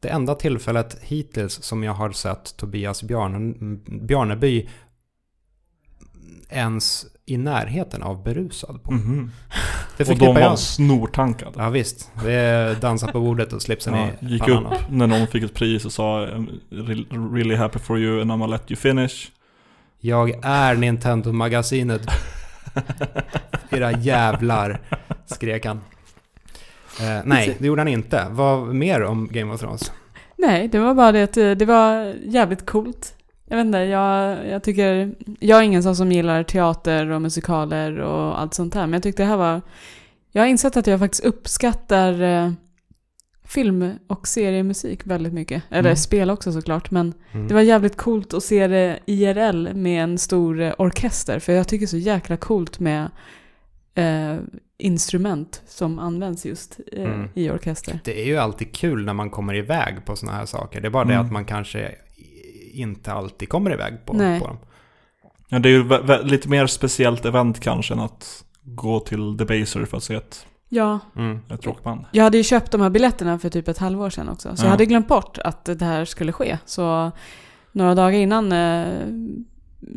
det enda tillfället hittills som jag har sett Tobias Bjarne, Bjarneby ens i närheten av berusad på. Mhm. [LAUGHS] Det Och de var jag. snortankade. Ja visst, det är dansa på bordet och slipsen Ja, i gick pannan. upp när någon fick ett pris och sa "Re- Really happy for you and I'm gonna let you finish. Jag är Nintendo-magasinet. Era jävlar, skrek han. Eh, nej, det gjorde han inte. Vad mer om Game of Thrones? Nej, det var bara det att eh, det var jävligt coolt. Jag vet inte, jag, jag tycker... Jag är ingen sån som gillar teater och musikaler och allt sånt här. Men jag tyckte det här var... Jag har insett att jag faktiskt uppskattar eh, film och seriemusik väldigt mycket. Eller Mm. spel också såklart. Men Mm. det var jävligt coolt att se det IRL med en stor eh, orkester. För jag tycker det är så jäkla coolt med eh, instrument som används just eh, Mm. i orkester. Det är ju alltid kul när man kommer iväg på sådana här saker. Det är bara det Mm. att man kanske inte alltid kommer iväg på, Nej. på dem. Ja, det är ju lite mer speciellt event kanske än att gå till Debaser för att se ett, Ja, Mm. ett rockband. Jag hade ju köpt de här biljetterna för typ ett halvår sedan också. Så Ja. jag hade glömt bort att det här skulle ske. Så några dagar innan eh,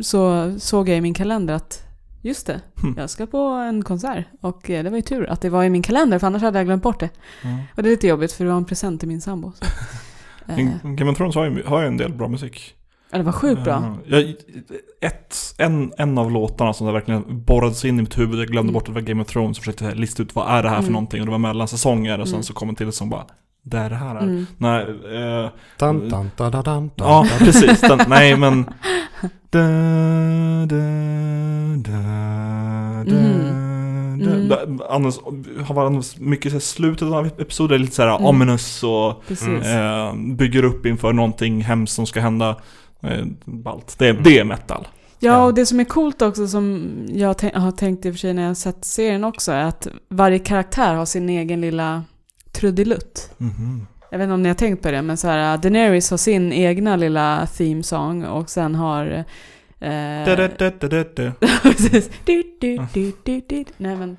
så såg jag i min kalender att just det, Hmm. jag ska på en konsert. Och eh, det var ju tur att det var i min kalender för annars hade jag glömt bort det. Mm. Och det är lite jobbigt för det var en present till min sambo. [LAUGHS] Så. Eh, Men Game of Thrones har ju, har ju en del bra musik. ja, det var sjukt bra. Ja, jag, ett, en, en av låtarna som det verkligen borrade sig in i mitt huvud, jag glömde Mm. bort att det var Game of Thrones, försökte lista ut vad är det här för Mm. någonting och det var mellan säsonger och sen Mm. så kom en till som bara det är det här är. Mm. Nej, eh, Dun, dun, dun, dun, dun, ja [LAUGHS] precis, den, nej men [LAUGHS] da, da, da, da, da. Mm. Da- Annars har varit mycket så här, slutet av episoder lite såhär Mm. ominous och eh, bygger upp inför någonting hemskt som ska hända. Eh, ballt. Det, det är metal. Ja, och det som är coolt också som jag har tänkt i och för sig när jag har sett serien också är att varje karaktär har sin egen lilla trudelutt. Jag vet inte om ni har tänkt på det, men så här, Daenerys har sin egna lilla theme song och sen har... Precis. Nej men,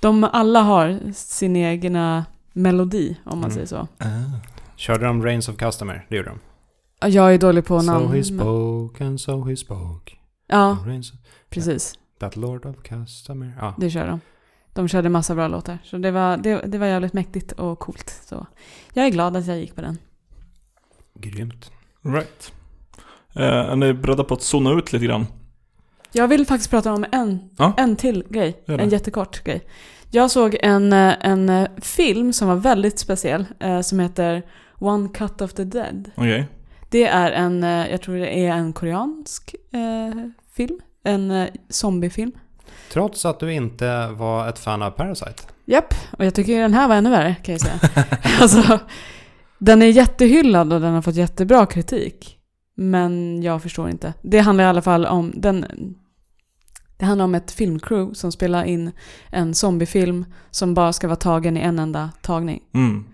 de alla har sin egna melodi, om man Mm. säger så. Körde de Reigns of Customer? Det gjorde de. Jag är dålig på namn. so he spoke and so he spoke. Ja, Reigns, precis. that lord of Customer. Ja. Det kör de. De körde massa bra låtar. Så det var, det, det var jävligt mäktigt och coolt. Så jag är glad att jag gick på den. Grymt. Right. Eh, är ni beredda på att zona ut lite grann? Jag vill faktiskt prata om en, Ja. en till grej. En jättekort grej. Jag såg en, eh, en eh, film som var väldigt speciell. eh, Som heter One Cut of the Dead. Okej. Det är en, jag tror det är en koreansk eh, film. En eh, zombiefilm. Trots att du inte var ett fan av Parasite. Japp, och jag tycker den här var ännu värre kan jag säga. [LAUGHS] alltså, den är jättehyllad och den har fått jättebra kritik. Men jag förstår inte. Det handlar i alla fall om den... Det handlar om ett filmcrew som spelar in en zombiefilm som bara ska vara tagen i en enda tagning. Mm.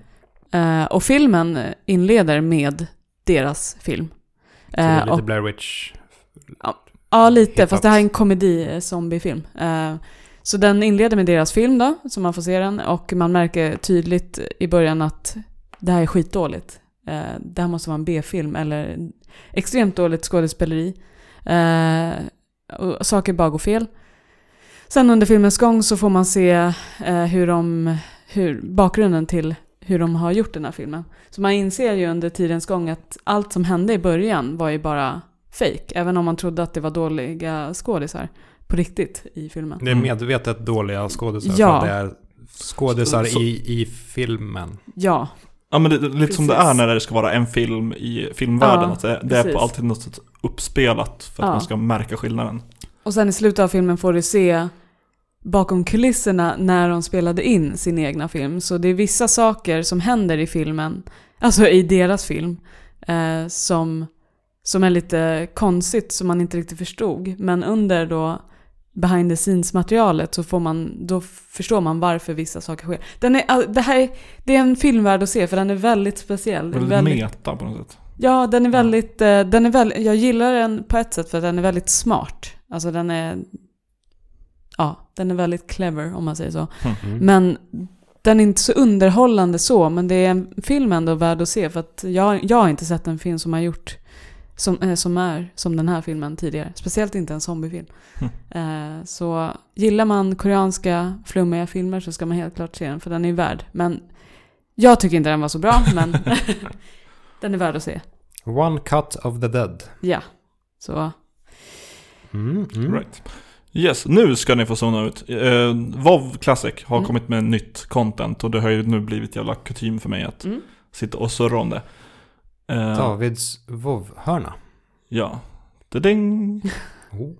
Eh, och filmen inleder med deras film. Så det är Eh, lite och, Blair Witch. ja, lite. Hip-hop. Fast det här är en komedi-zombiefilm. Eh, så den inleder med deras film då, så man får se den. Och man märker tydligt i början att det här är skitdåligt. Eh, det här måste vara en B-film eller extremt dåligt skådespeleri. Eh, och saker bara går fel. Sen under filmens gång så får man se eh, hur de, hur, bakgrunden till hur de har gjort den här filmen. Så man inser ju under tidens gång att allt som hände i början var ju bara fake. Även om man trodde att det var dåliga skådisar på riktigt i filmen. Det är Mm. medvetet dåliga skådisar. Ja. För det är skådisar i, i filmen. Ja, Ja men det, lite som det Precis. är när det ska vara en film i filmvärlden. Ja, att det, det är precis. på alltid något sätt uppspelat för att Ja. man ska märka skillnaden. Och sen i slutet av filmen får du se bakom kulisserna när de spelade in sin egna film. Så det är vissa saker som händer i filmen, alltså i deras film, eh, som, som är lite konstigt som man inte riktigt förstod. Men under då behind the scenes materialet så får man, då förstår man varför vissa saker sker. Den är, det, här är, det är en film värd att se för den är väldigt speciell. Väldigt väldigt, meta på något sätt. Ja, den är väldigt, eh, den är väldigt, jag gillar den på ett sätt för att den är väldigt smart. Alltså den är, ja, den är väldigt clever om man säger så. Mm. Men den är inte så underhållande så, men det är en film ändå värd att se för att jag, jag har inte sett en film som har gjort som, eh, som är som den här filmen tidigare. Speciellt inte en zombiefilm. Eh, så gillar man koreanska flummiga filmer så ska man helt klart se den för den är värd. Men jag tycker inte den var så bra, men [LAUGHS] den är värd att se. One cut of the dead. Ja, så Mm, mm. Right. Yes, nu ska ni få zona ut. Uh, WoW Classic har Mm. kommit med nytt content och det har ju nu blivit jävla kutym för mig att mm. sitta och surra om det. Eh, Davids vovhörna. Ja. Ding. [LAUGHS] Oh.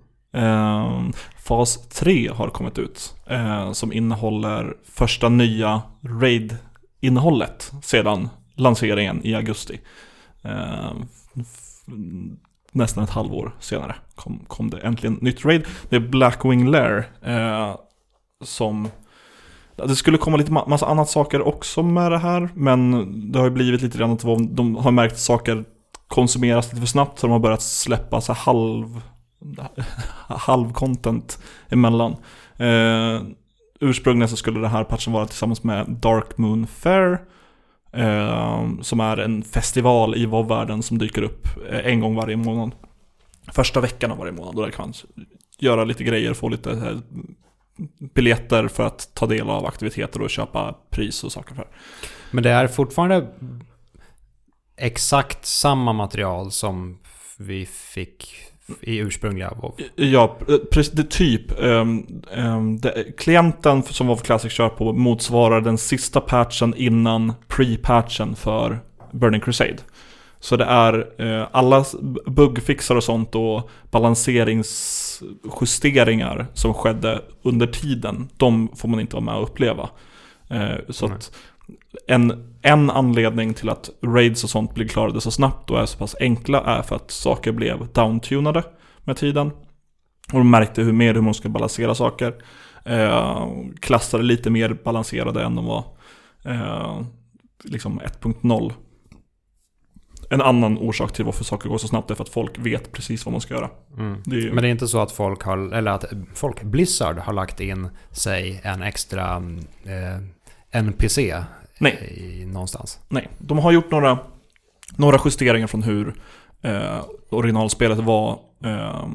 Eh, fas 3 har kommit ut. eh, som innehåller första nya raid-innehållet sedan lanseringen i augusti. Eh, nästan ett halvår senare kom, kom det äntligen nytt raid. Det är Blackwing Lair. Eh, som... Det skulle komma lite ma- massa annat saker också med det här. Men det har ju blivit lite grann att de- har märkt att saker konsumeras lite för snabbt. Så de har börjat släppa så halv [LAUGHS] halv-content emellan. Eh, ursprungligen så skulle det här patchen vara tillsammans med Dark Moon Fair. Eh, som är en festival i WoW-världen som dyker upp eh, en gång varje månad. Första veckan av varje månad. Och där kan man göra lite grejer, få lite eh, biljetter för att ta del av aktiviteter och köpa pris och saker för. Men det är fortfarande exakt samma material som vi fick i ursprungliga WoW. Ja. Det typ. Um, um, det, klienten som WoW Classic kör på motsvarar den sista patchen innan pre-patchen för Burning Crusade. Så det är uh, alla bugfixar och sånt och balanseringsjusteringar som skedde under tiden. De får man inte vara med och uppleva. Uh, så Nej. att en, en anledning till att raids och sånt blir klarade så snabbt och är så pass enkla är för att saker blev downtunade med tiden. Och de märkte hur mer hur man ska balansera saker. Eh, klasser är lite mer balanserade än de var eh, liksom 1.0. En annan orsak till varför saker går så snabbt är för att folk vet precis vad man ska göra. Mm. Det ju, Men det är inte så att folk har, eller att folk, Blizzard har lagt in, sig en extra eh, NPC Nej. I, någonstans. Nej, de har gjort några, några justeringar från hur eh, originalspelet var eh,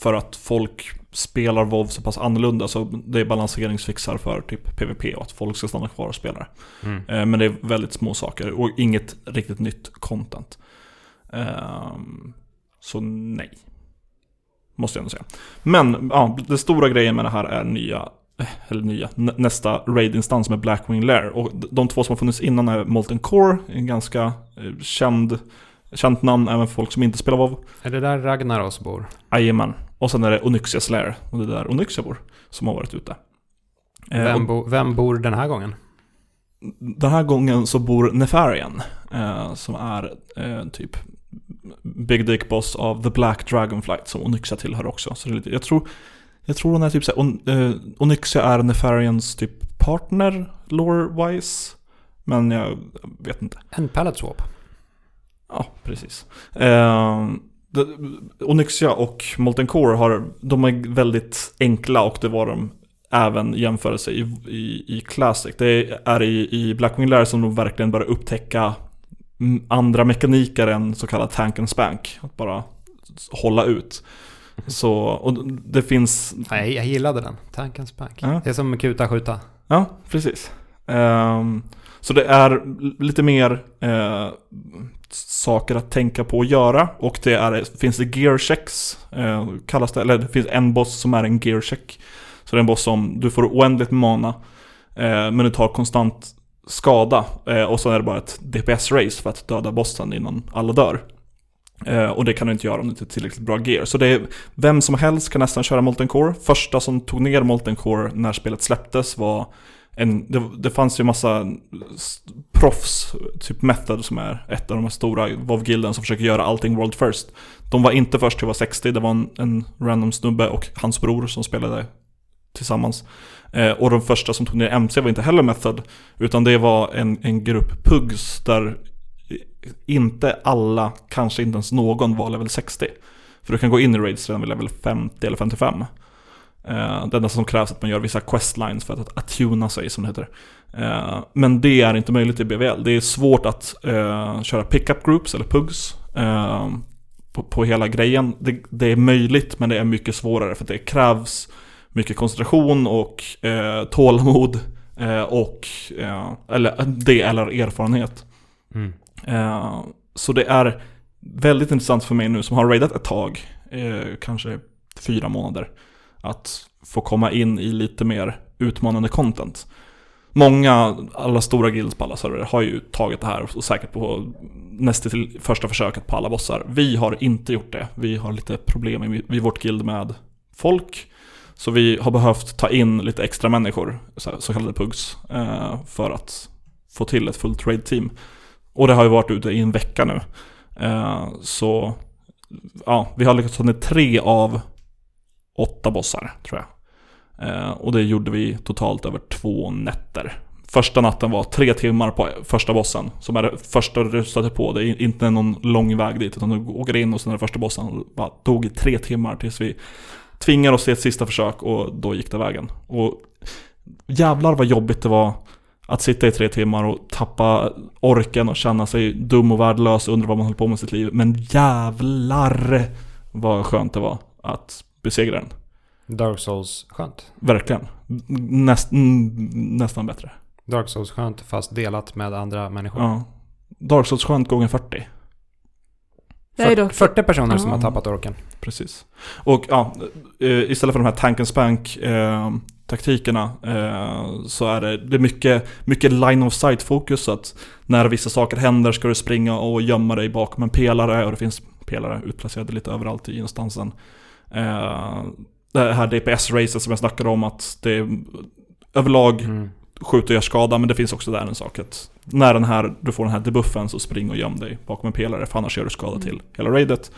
för att folk spelar WoW så pass annorlunda så det är balanseringsfixar för typ PVP och att folk ska stanna kvar och spela det. Mm. Eh, men det är väldigt små saker och inget riktigt nytt content. Eh, så nej. Måste jag ändå säga. Men ja, den stora grejen med det här är nya eh, eller nya, nä- nästa raid-instans med Blackwing Lair. Och de två som har funnits innan är Molten Core, en ganska eh, känd, känt namn även för folk som inte spelar WoW. Är det där Ragnaros bor? Jajamän. Och sen är det Onyxias Lair, och det är där Onyxia bor, som har varit ute. Eh, Vem, och bo, vem bor den här gången? den här gången så bor Nefarian, eh, som är eh, typ Big Dick Boss av The Black Dragonflight som Onyxia tillhör också. Så det är lite, jag, tror, jag tror hon är typ såhär, on, eh, Onyxia är Nefarians typ partner, lore-wise. Men jag vet inte. En pallet swap. Ja, precis. Eh, Onyxia och Molten Core har, de är väldigt enkla och det var de även i jämförelse i, i, i Classic. Det är i, i Blackwing Lair som de verkligen börjar upptäcka andra mekaniker än så kallad tank and spank. Att bara hålla ut. Så, och det finns, Nej, jag gillade den. Tanken spank. Ja. Det är som kuta skjuta. ja precis. Ehm, så det är lite mer eh, saker att tänka på och göra. Och det är, finns det gear checks, eh, kallas det. Eller det finns en boss som är en gear check. Så det är en boss som du får oändligt med mana. Eh, men du tar konstant skada. Eh, och så är det bara ett DPS-race för att döda bossen innan alla dör. Eh, och det kan du inte göra om du inte har tillräckligt bra gear. Så det är, vem som helst kan nästan köra Molten Core. Första som tog ner Molten Core när spelet släpptes var en, det, det fanns ju massa proffs, typ Method som är ett av de här stora WoW-gilden som försöker göra allting world first. De var inte först till att vara 60, det var en, en random snubbe och hans bror som spelade tillsammans. Eh, och de första som tog ner MC var inte heller Method, utan det var en, en grupp pugs där inte alla, kanske inte ens någon var level 60. För du kan gå in i raids redan vid level 50 eller 55. Eh, det enda som krävs är att man gör vissa questlines för att attuna sig som det heter. Eh, men det är inte möjligt i BVL. Det är svårt att eh, köra pickup groups eller pugs eh, på, på hela grejen. Det, det är möjligt men det är mycket svårare för det krävs mycket koncentration och tålamod och eller det eller erfarenhet. Mm. Så det är väldigt intressant för mig nu som har raidat ett tag, kanske fyra månader, att få komma in i lite mer utmanande content. Många, alla stora guilds på alla server har ju tagit det här och säkert på nästan till första försöket på alla bossar. Vi har inte gjort det. Vi har lite problem i, vårt guild med folk. Så vi har behövt ta in lite extra människor, så, kallade pugs, eh, för att få till ett fullt trade team. Och det har ju varit ute i en vecka nu. Eh, så ja, vi har lyckats ta ner tre av åtta bossar tror jag. Eh, och det gjorde vi totalt över två nätter. Första natten var tre timmar på första bossen. Som är det första du stöter på. Det är inte någon lång väg dit. Utan du åker in och sen är det första bossen. Och det bara tog i tre timmar tills vi tvingade oss till ett sista försök. Och då gick det vägen. Och jävlar vad jobbigt det var att sitta i tre timmar och tappa orken och känna sig dum och värdelös och undra vad man håller på med i sitt liv. Men jävlar vad skönt det var att besegra den. Dark Souls skönt. Verkligen. Näst, nästan bättre. Dark Souls skönt fast delat med andra människor. Ja. Dark Souls skönt gånger 40. Det är dock... 40 personer som Ja. har tappat orken. Precis. Och ja, eh, istället för de här tank and spank eh, taktikerna eh, så är det, det är mycket, mycket line of sight fokus. Så att när vissa saker händer ska du springa och gömma dig bakom en pelare och det finns pelare utplacerade lite överallt i instansen. Eh, det här DPS-racet som jag snackade om att det är överlag Mm. skjuter och gör skada, men det finns också där en sak att när den här, du får den här debuffen så spring och göm dig bakom en pelare, för annars gör du skada till hela raidet.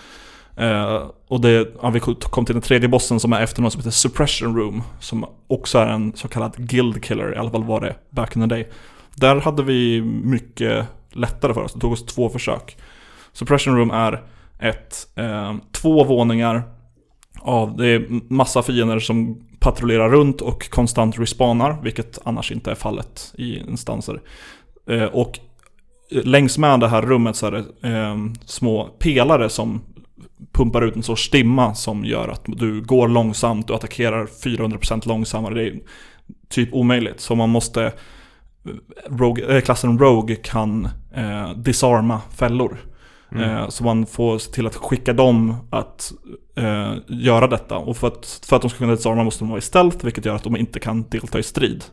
Eh, och det, ja, vi kom till den tredje bossen som är efter något som heter Suppression Room, som också är en så kallad guild killer, i alla fall var det back in the day. Där hade vi mycket lättare för oss, det tog oss två försök. Suppression Room är ett, eh, två våningar Ja, det är massa fiender som patrullerar runt och konstant respawnar, vilket annars inte är fallet i instanser. Eh, och längs med det här rummet så är det eh, små pelare som pumpar ut en sorts stimma som gör att du går långsamt och attackerar 400% långsammare. Det är typ omöjligt. Så man måste... Eh, rogue, eh, klassen Rogue kan eh, disarma fällor. Mm. Eh, så man får se till att skicka dem att eh, göra detta. Och för att, för att de ska kunna disarma måste de vara i stealth, vilket gör att de inte kan delta i strid.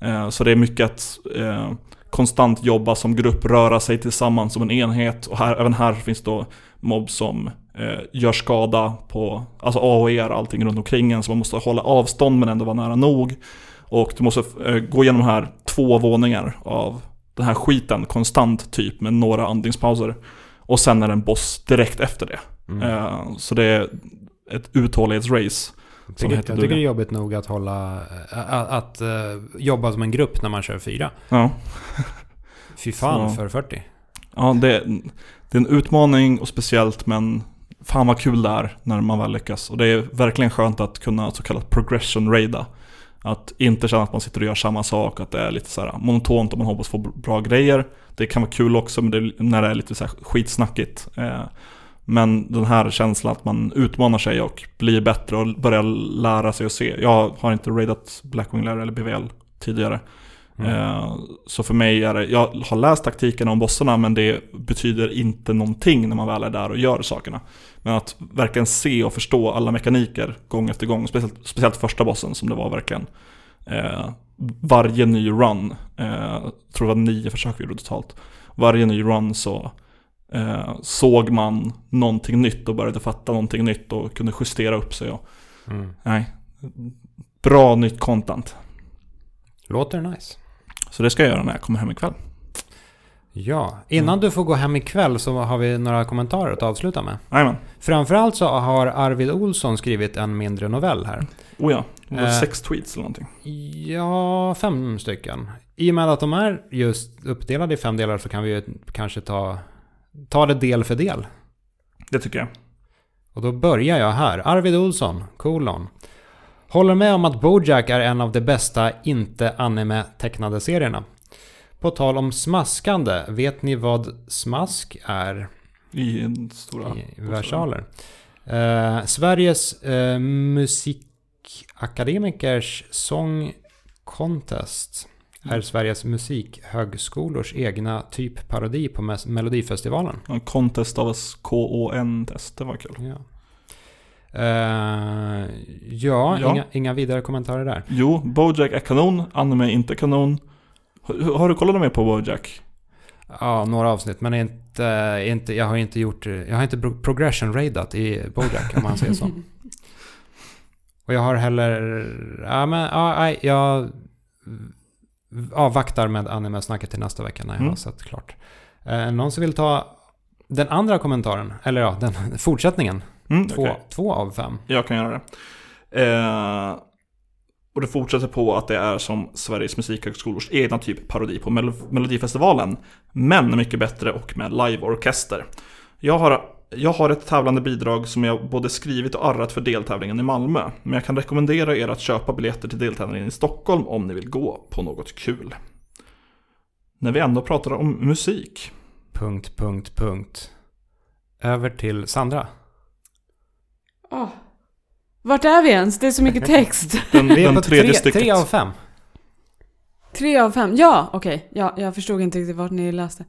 Eh, så det är mycket att eh, konstant jobba som grupp, röra sig tillsammans som en enhet. Och här, även här finns då mobb som eh, gör skada på, alltså AOE är allting runt omkring en, så man måste hålla avstånd men ändå vara nära nog. Och du måste eh, gå igenom här två våningar av den här skiten konstant typ med några andningspauser. Och sen är det en boss direkt efter det. Mm. Eh, så det är ett uthållighetsrace. Tycker, heter jag tycker det är jobbigt nog att hålla... Att, att eh, jobba som en grupp när man kör fyra. Ja, [LAUGHS] Fy fan Så. för 40. ja det, det är en utmaning och speciellt men fan vad kul det är när man väl lyckas. Och det är verkligen skönt att kunna så kallat progression raida. Att inte känna att man sitter och gör samma sak, att det är lite så här monotont och man hoppas få bra grejer. Det kan vara kul också men det när det är lite så här skitsnackigt. Eh, men den här känslan att man utmanar sig och blir bättre och börjar lära sig och se. Jag har inte raidat Blackwing Lair eller BVL tidigare. Mm. Eh, Så för mig är det, jag har läst taktikerna om bossarna men det betyder inte någonting när man väl är där och gör sakerna. Men att verkligen se och förstå alla mekaniker gång efter gång, speciellt, speciellt första bossen som det var verkligen. Eh, varje ny run, eh, tror det var nio försök vi gjorde totalt. Varje ny run så eh, såg man någonting nytt och började fatta någonting nytt och kunde justera upp sig. Och, Mm. nej, bra nytt content. Låter nice. Så det ska jag göra när jag kommer hem ikväll. Ja, innan Mm. du får gå hem ikväll så har vi några kommentarer att avsluta med. Jajamän. Framförallt så har Arvid Olsson skrivit en mindre novell här. Oh ja, det var Eh. sex tweets eller någonting. Ja, fem stycken. I och med att de är just uppdelade i fem delar så kan vi ju kanske ta, ta det del för del. Det tycker jag. Och då börjar jag här. Arvid Olsson, kolon. Håller med om att Bojack är en av de bästa inte-anime-tecknade serierna. På tal om smaskande, vet ni vad smask är I en stora... i versaler? Eh, Sveriges eh, musikakademikers Song Contest är Sveriges musikhögskolors egna typ parodi på Melodifestivalen. En contest av oss K-O-N-test, det var kul. Ja, Eh, ja, Ja. Inga, inga vidare kommentarer där. Jo, Bojack är kanon, anime är inte kanon. Har, har du kollat mer på Bojack? Ja, några avsnitt, men inte, inte, jag har inte gjort, jag har inte pro- progression raidat i Bojack om man säger så. [LAUGHS] Och jag har heller, ja men, ja, jag avvaktar med anime-snacket till nästa vecka när jag Mm. har sett klart. Eh, någon som vill ta den andra kommentaren, eller ja, den [LAUGHS] fortsättningen. Mm, Två, okej. två av fem. Jag kan göra det. Eh, och det fortsätter på att det är som Sveriges musikhögskolors egna typ parodi på Mel- Melodifestivalen. Men mycket bättre och med liveorkester. Jag har, jag har ett tävlande bidrag som jag både skrivit och arrat för deltävlingen i Malmö. Men jag kan rekommendera er att köpa biljetter till deltävlingen i Stockholm om ni vill gå på något kul. När vi ändå pratar om musik. Punkt, punkt, punkt. Över till Sandra. Åh. Vart är vi ens? Det är så mycket text. Den, Vi är den på tredje tre, tre av fem. Tre av fem. Ja, okej. Ja, jag förstod inte riktigt vart ni läste.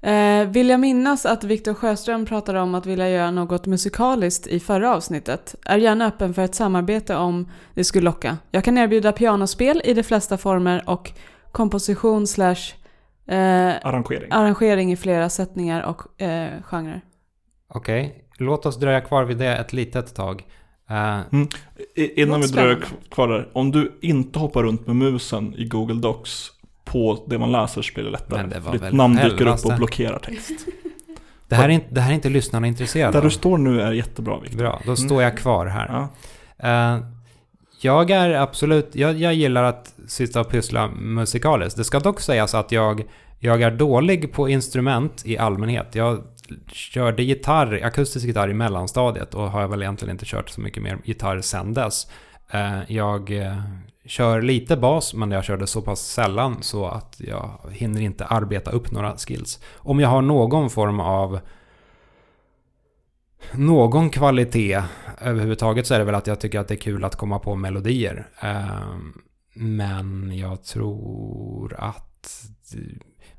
Eh, vill jag minnas att Viktor Sjöström pratade om att vilja göra något musikaliskt i förra avsnittet. Är gärna öppen för ett samarbete om det skulle locka. Jag kan erbjuda pianospel i de flesta former och komposition slash eh, Arrangering. arrangering i flera sättningar och eh, genrer. Okej, låt oss dröja kvar vid det ett litet tag. Eh, I- Innan vi dröjer kvar där. Om du inte hoppar runt med musen i Google Docs på det man läser så blir det lättare. Men det var Ditt väl namn dyker upp och blockerar text. [LAUGHS] det, här är inte, det här är inte lyssnarna intresserade Där av. du står nu är jättebra Viktor. Bra, då står jag kvar här. Ja. Eh, jag är absolut, jag, jag gillar att sitta och pyssla musikaliskt. Det ska dock sägas att jag, jag är dålig på instrument i allmänhet. Jag körde gitarr, akustisk gitarr i mellanstadiet och har väl egentligen inte kört så mycket mer gitarr sen dess. Eh, jag eh, kör lite bas, men jag körde så pass sällan så att jag hinner inte arbeta upp några skills. Om jag har någon form av någon kvalitet överhuvudtaget så är det väl att jag tycker att det är kul att komma på melodier. Eh, men jag tror att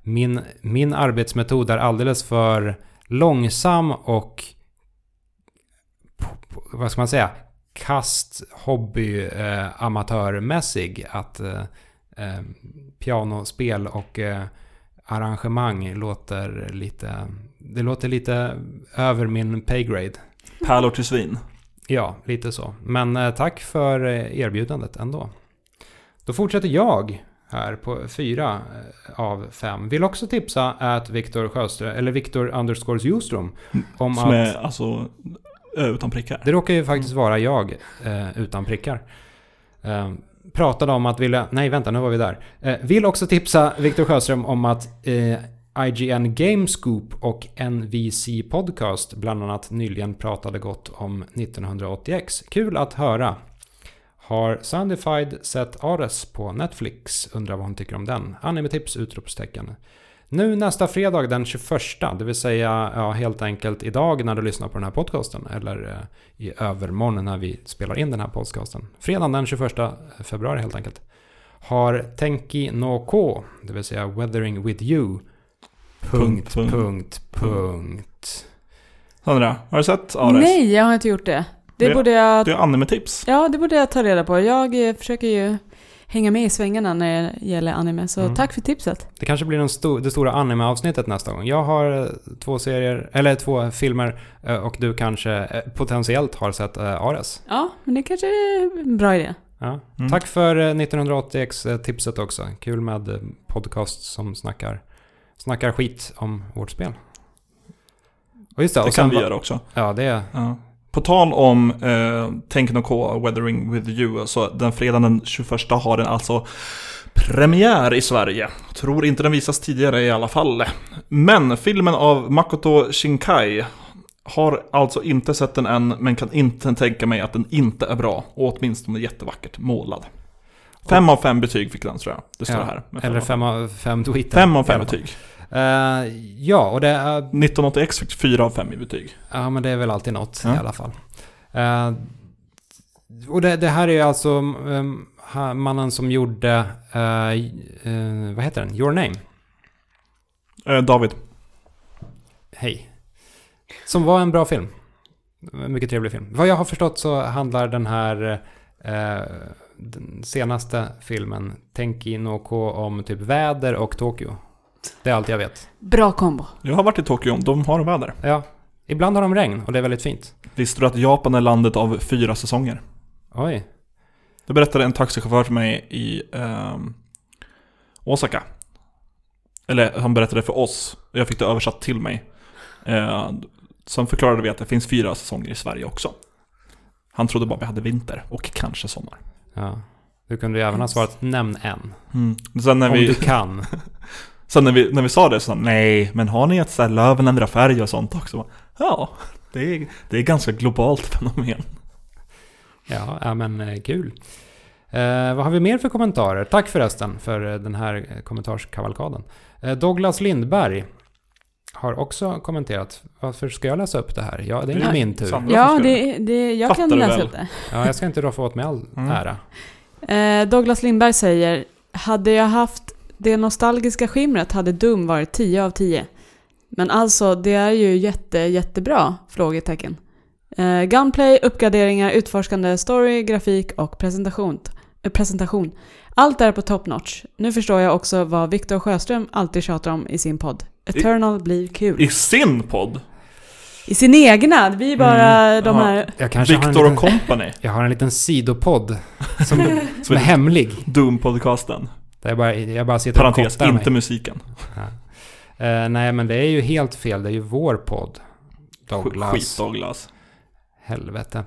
min, min arbetsmetod är alldeles för långsam och vad ska man säga? Kast hobby eh, amatörmässig att eh, eh, pianospel och eh, arrangemang låter lite det låter lite över min paygrade. Pärlor till svin. Ja, lite så. Men eh, tack för eh, erbjudandet ändå. Då fortsätter jag här på fyra eh, av fem. Vill också tipsa att Viktor Sjöström, eller Viktor underscores Ljungström, om Som att... är alltså utan prickar. Det råkar ju faktiskt vara jag eh, utan prickar. Eh, pratade om att vilja... Nej, vänta, nu var vi där. Eh, vill också tipsa Viktor Sjöström om att eh, IGN Gamescoop och NVC Podcast bland annat nyligen pratade gott om 1980X. Kul att höra. Har Soundified sett Ares på Netflix? Undrar vad hon tycker om den. Animetips! Utropstecken. Nu nästa fredag den 21, det vill säga ja, helt enkelt idag när du lyssnar på den här podcasten eller eh, i övermorgon när vi spelar in den här podcasten. Fredagen den 21 februari helt enkelt. Har Tenki no Ko, det vill säga Weathering with you. Punkt, Punkt, punkt, punkt. Sandra, har du sett Ares? Nej, jag har inte gjort det. Det Det- borde jag... Det är anime-tips. Ja, det borde jag ta reda på. Jag eh, försöker ju hänga med i svängarna när det gäller anime, så Mm. tack för tipset. Det kanske blir sto- det stora anime-avsnittet nästa gång. Jag har eh, två serier, eller två filmer eh, och du kanske potentiellt har sett Ares. Ja, men det kanske är en bra idé. Ja. Mm. Tack för eh, 1980X-tipset också. Kul med podcast som snackar, snackar skit om vårt spel. Och just det, Det och kan vi göra också. Ja, det är... Ja. På tal om eh, Tenk no Ko, Weathering with you, så den fredagen den 21 har den alltså premiär i Sverige. Tror inte den visas tidigare i alla fall. Men filmen av Makoto Shinkai har alltså inte sett den än, men kan inte tänka mig att den inte är bra. Och åtminstone jättevackert målad. Fem av fem betyg fick den tror jag. Det står Ja, här. Eller fem av fem tweeter. Fem av fem betyg. Eh, ja, och det är... 1980X fick fyra av fem i betyg. Ja, men det är väl alltid något Ja. i alla fall. Eh, och det, det här är alltså um, mannen som gjorde... eh, vad heter den? Your Name. David. Hej. Som var en bra film. Mycket trevlig film. Vad jag har förstått så handlar den här den senaste filmen, Tenki no Ko, om typ väder och Tokyo. Det är allt jag vet. Bra kombo. Jag har varit i Tokyo, de har väder. Ja, ibland har de regn och det är väldigt fint. Visste du att Japan är landet av fyra säsonger? Oj. Det berättade en taxichaufför för mig i ehm, Osaka. Eller han berättade för oss, och jag fick det översatt till mig. Eh, sen förklarade vi att det finns fyra säsonger i Sverige också. Han trodde bara vi hade vinter och kanske sommar. Ja. Du kunde ju även ha svarat nämn en. Sen när Om vi, du kan. [LAUGHS] sen när vi, när vi sa det så sa nej, men har ni ett så här löven ändrar färg och sånt också? Ja, det är, det är ganska globalt fenomen. Ja, ja men eh, kul. Eh, vad har vi mer för kommentarer? Tack förresten för eh, den här eh, kommentarskavalkaden. Eh, Douglas Lindberg har också kommenterat. Varför ska jag läsa upp det här? Ja, det är ju Ja, min tur. samma. Ja, det, det, jag Fattar kan du läsa väl? upp det. Ja, jag ska inte roffa åt mig all Mm. ära. Eh, Douglas Lindberg säger Hade jag haft det nostalgiska skimret hade Doom varit 10 av 10. Men alltså, det är ju jätte, jättebra? Frågetecken. Eh, gunplay, uppgraderingar, utforskande story, grafik och presentation. Eh, presentation. Allt är på top notch. Nu förstår jag också vad Viktor Sjöström alltid tjatar om i sin podd. Eternal blir kul. I sin podd, I sin egna, vi är bara Mm, de ja. här... Jag kanske Victor liten, och Company, Jag har en liten sidopodd som, [LAUGHS] som är hemlig. Doom-podcasten. Jag bara, jag bara sitter och Parentes, kottar inte mig. musiken. Ja. Eh, nej, men det är ju helt fel. Det är ju vår podd. Douglas. Skit Douglas. Helvete.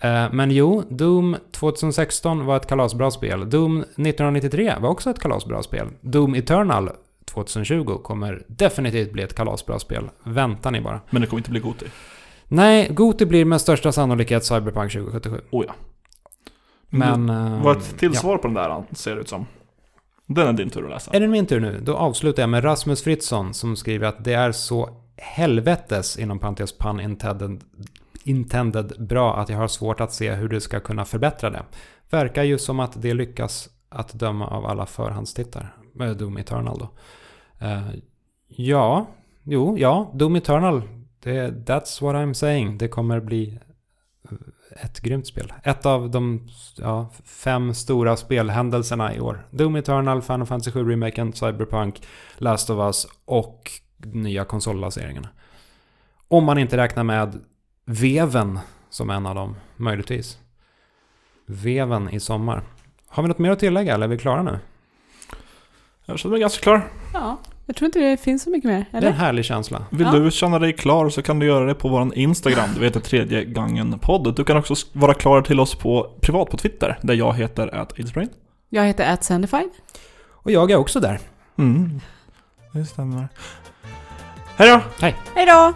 Eh, Men jo, Doom 2016 var ett kalasbra spel. Doom 1993 var också ett kalasbra spel. Doom Eternal 2020 kommer definitivt bli ett kalasbra spel. Vänta ni bara. Men det kommer inte bli Goti. Nej, Goti blir med största sannolikhet Cyberpunk 2077. Oh ja. Men... Eh, vad ett till ja. svar på den där ser det ut som. Den är din tur att läsa. Är det min tur nu? Då avslutar jag med Rasmus Fritzson som skriver att det är så helvetes, inom parentes pun intended, intended, bra att jag har svårt att se hur du ska kunna förbättra det. Verkar ju som att det lyckas att döma av alla förhandstittar. Med eh, Doom Eternal då. Uh, ja, jo, ja, Doom Eternal. Det, that's what I'm saying. Det kommer bli ett grymt spel. Ett av de ja, fem stora spelhändelserna i år. Doom Eternal, Final Fantasy 7 Remaken, Cyberpunk, Last of Us och nya konsollanseringarna. Om man inte räknar med Veven som en av dem, möjligtvis. Veven i sommar. Har vi något mer att tillägga eller är vi klara nu? Jag känner mig ganska klar. Ja, jag tror inte det finns så mycket mer. Det är Eller? en härlig känsla. Vill Ja. du känna dig klar så kan du göra det på vår Instagram. Du heter tredje gången podd. Du kan också vara klar till oss på privat på Twitter. Där jag heter ataidsbrain. Jag heter atsandified. Och jag är också där. Mm. Det stämmer. Hej då! Hej då!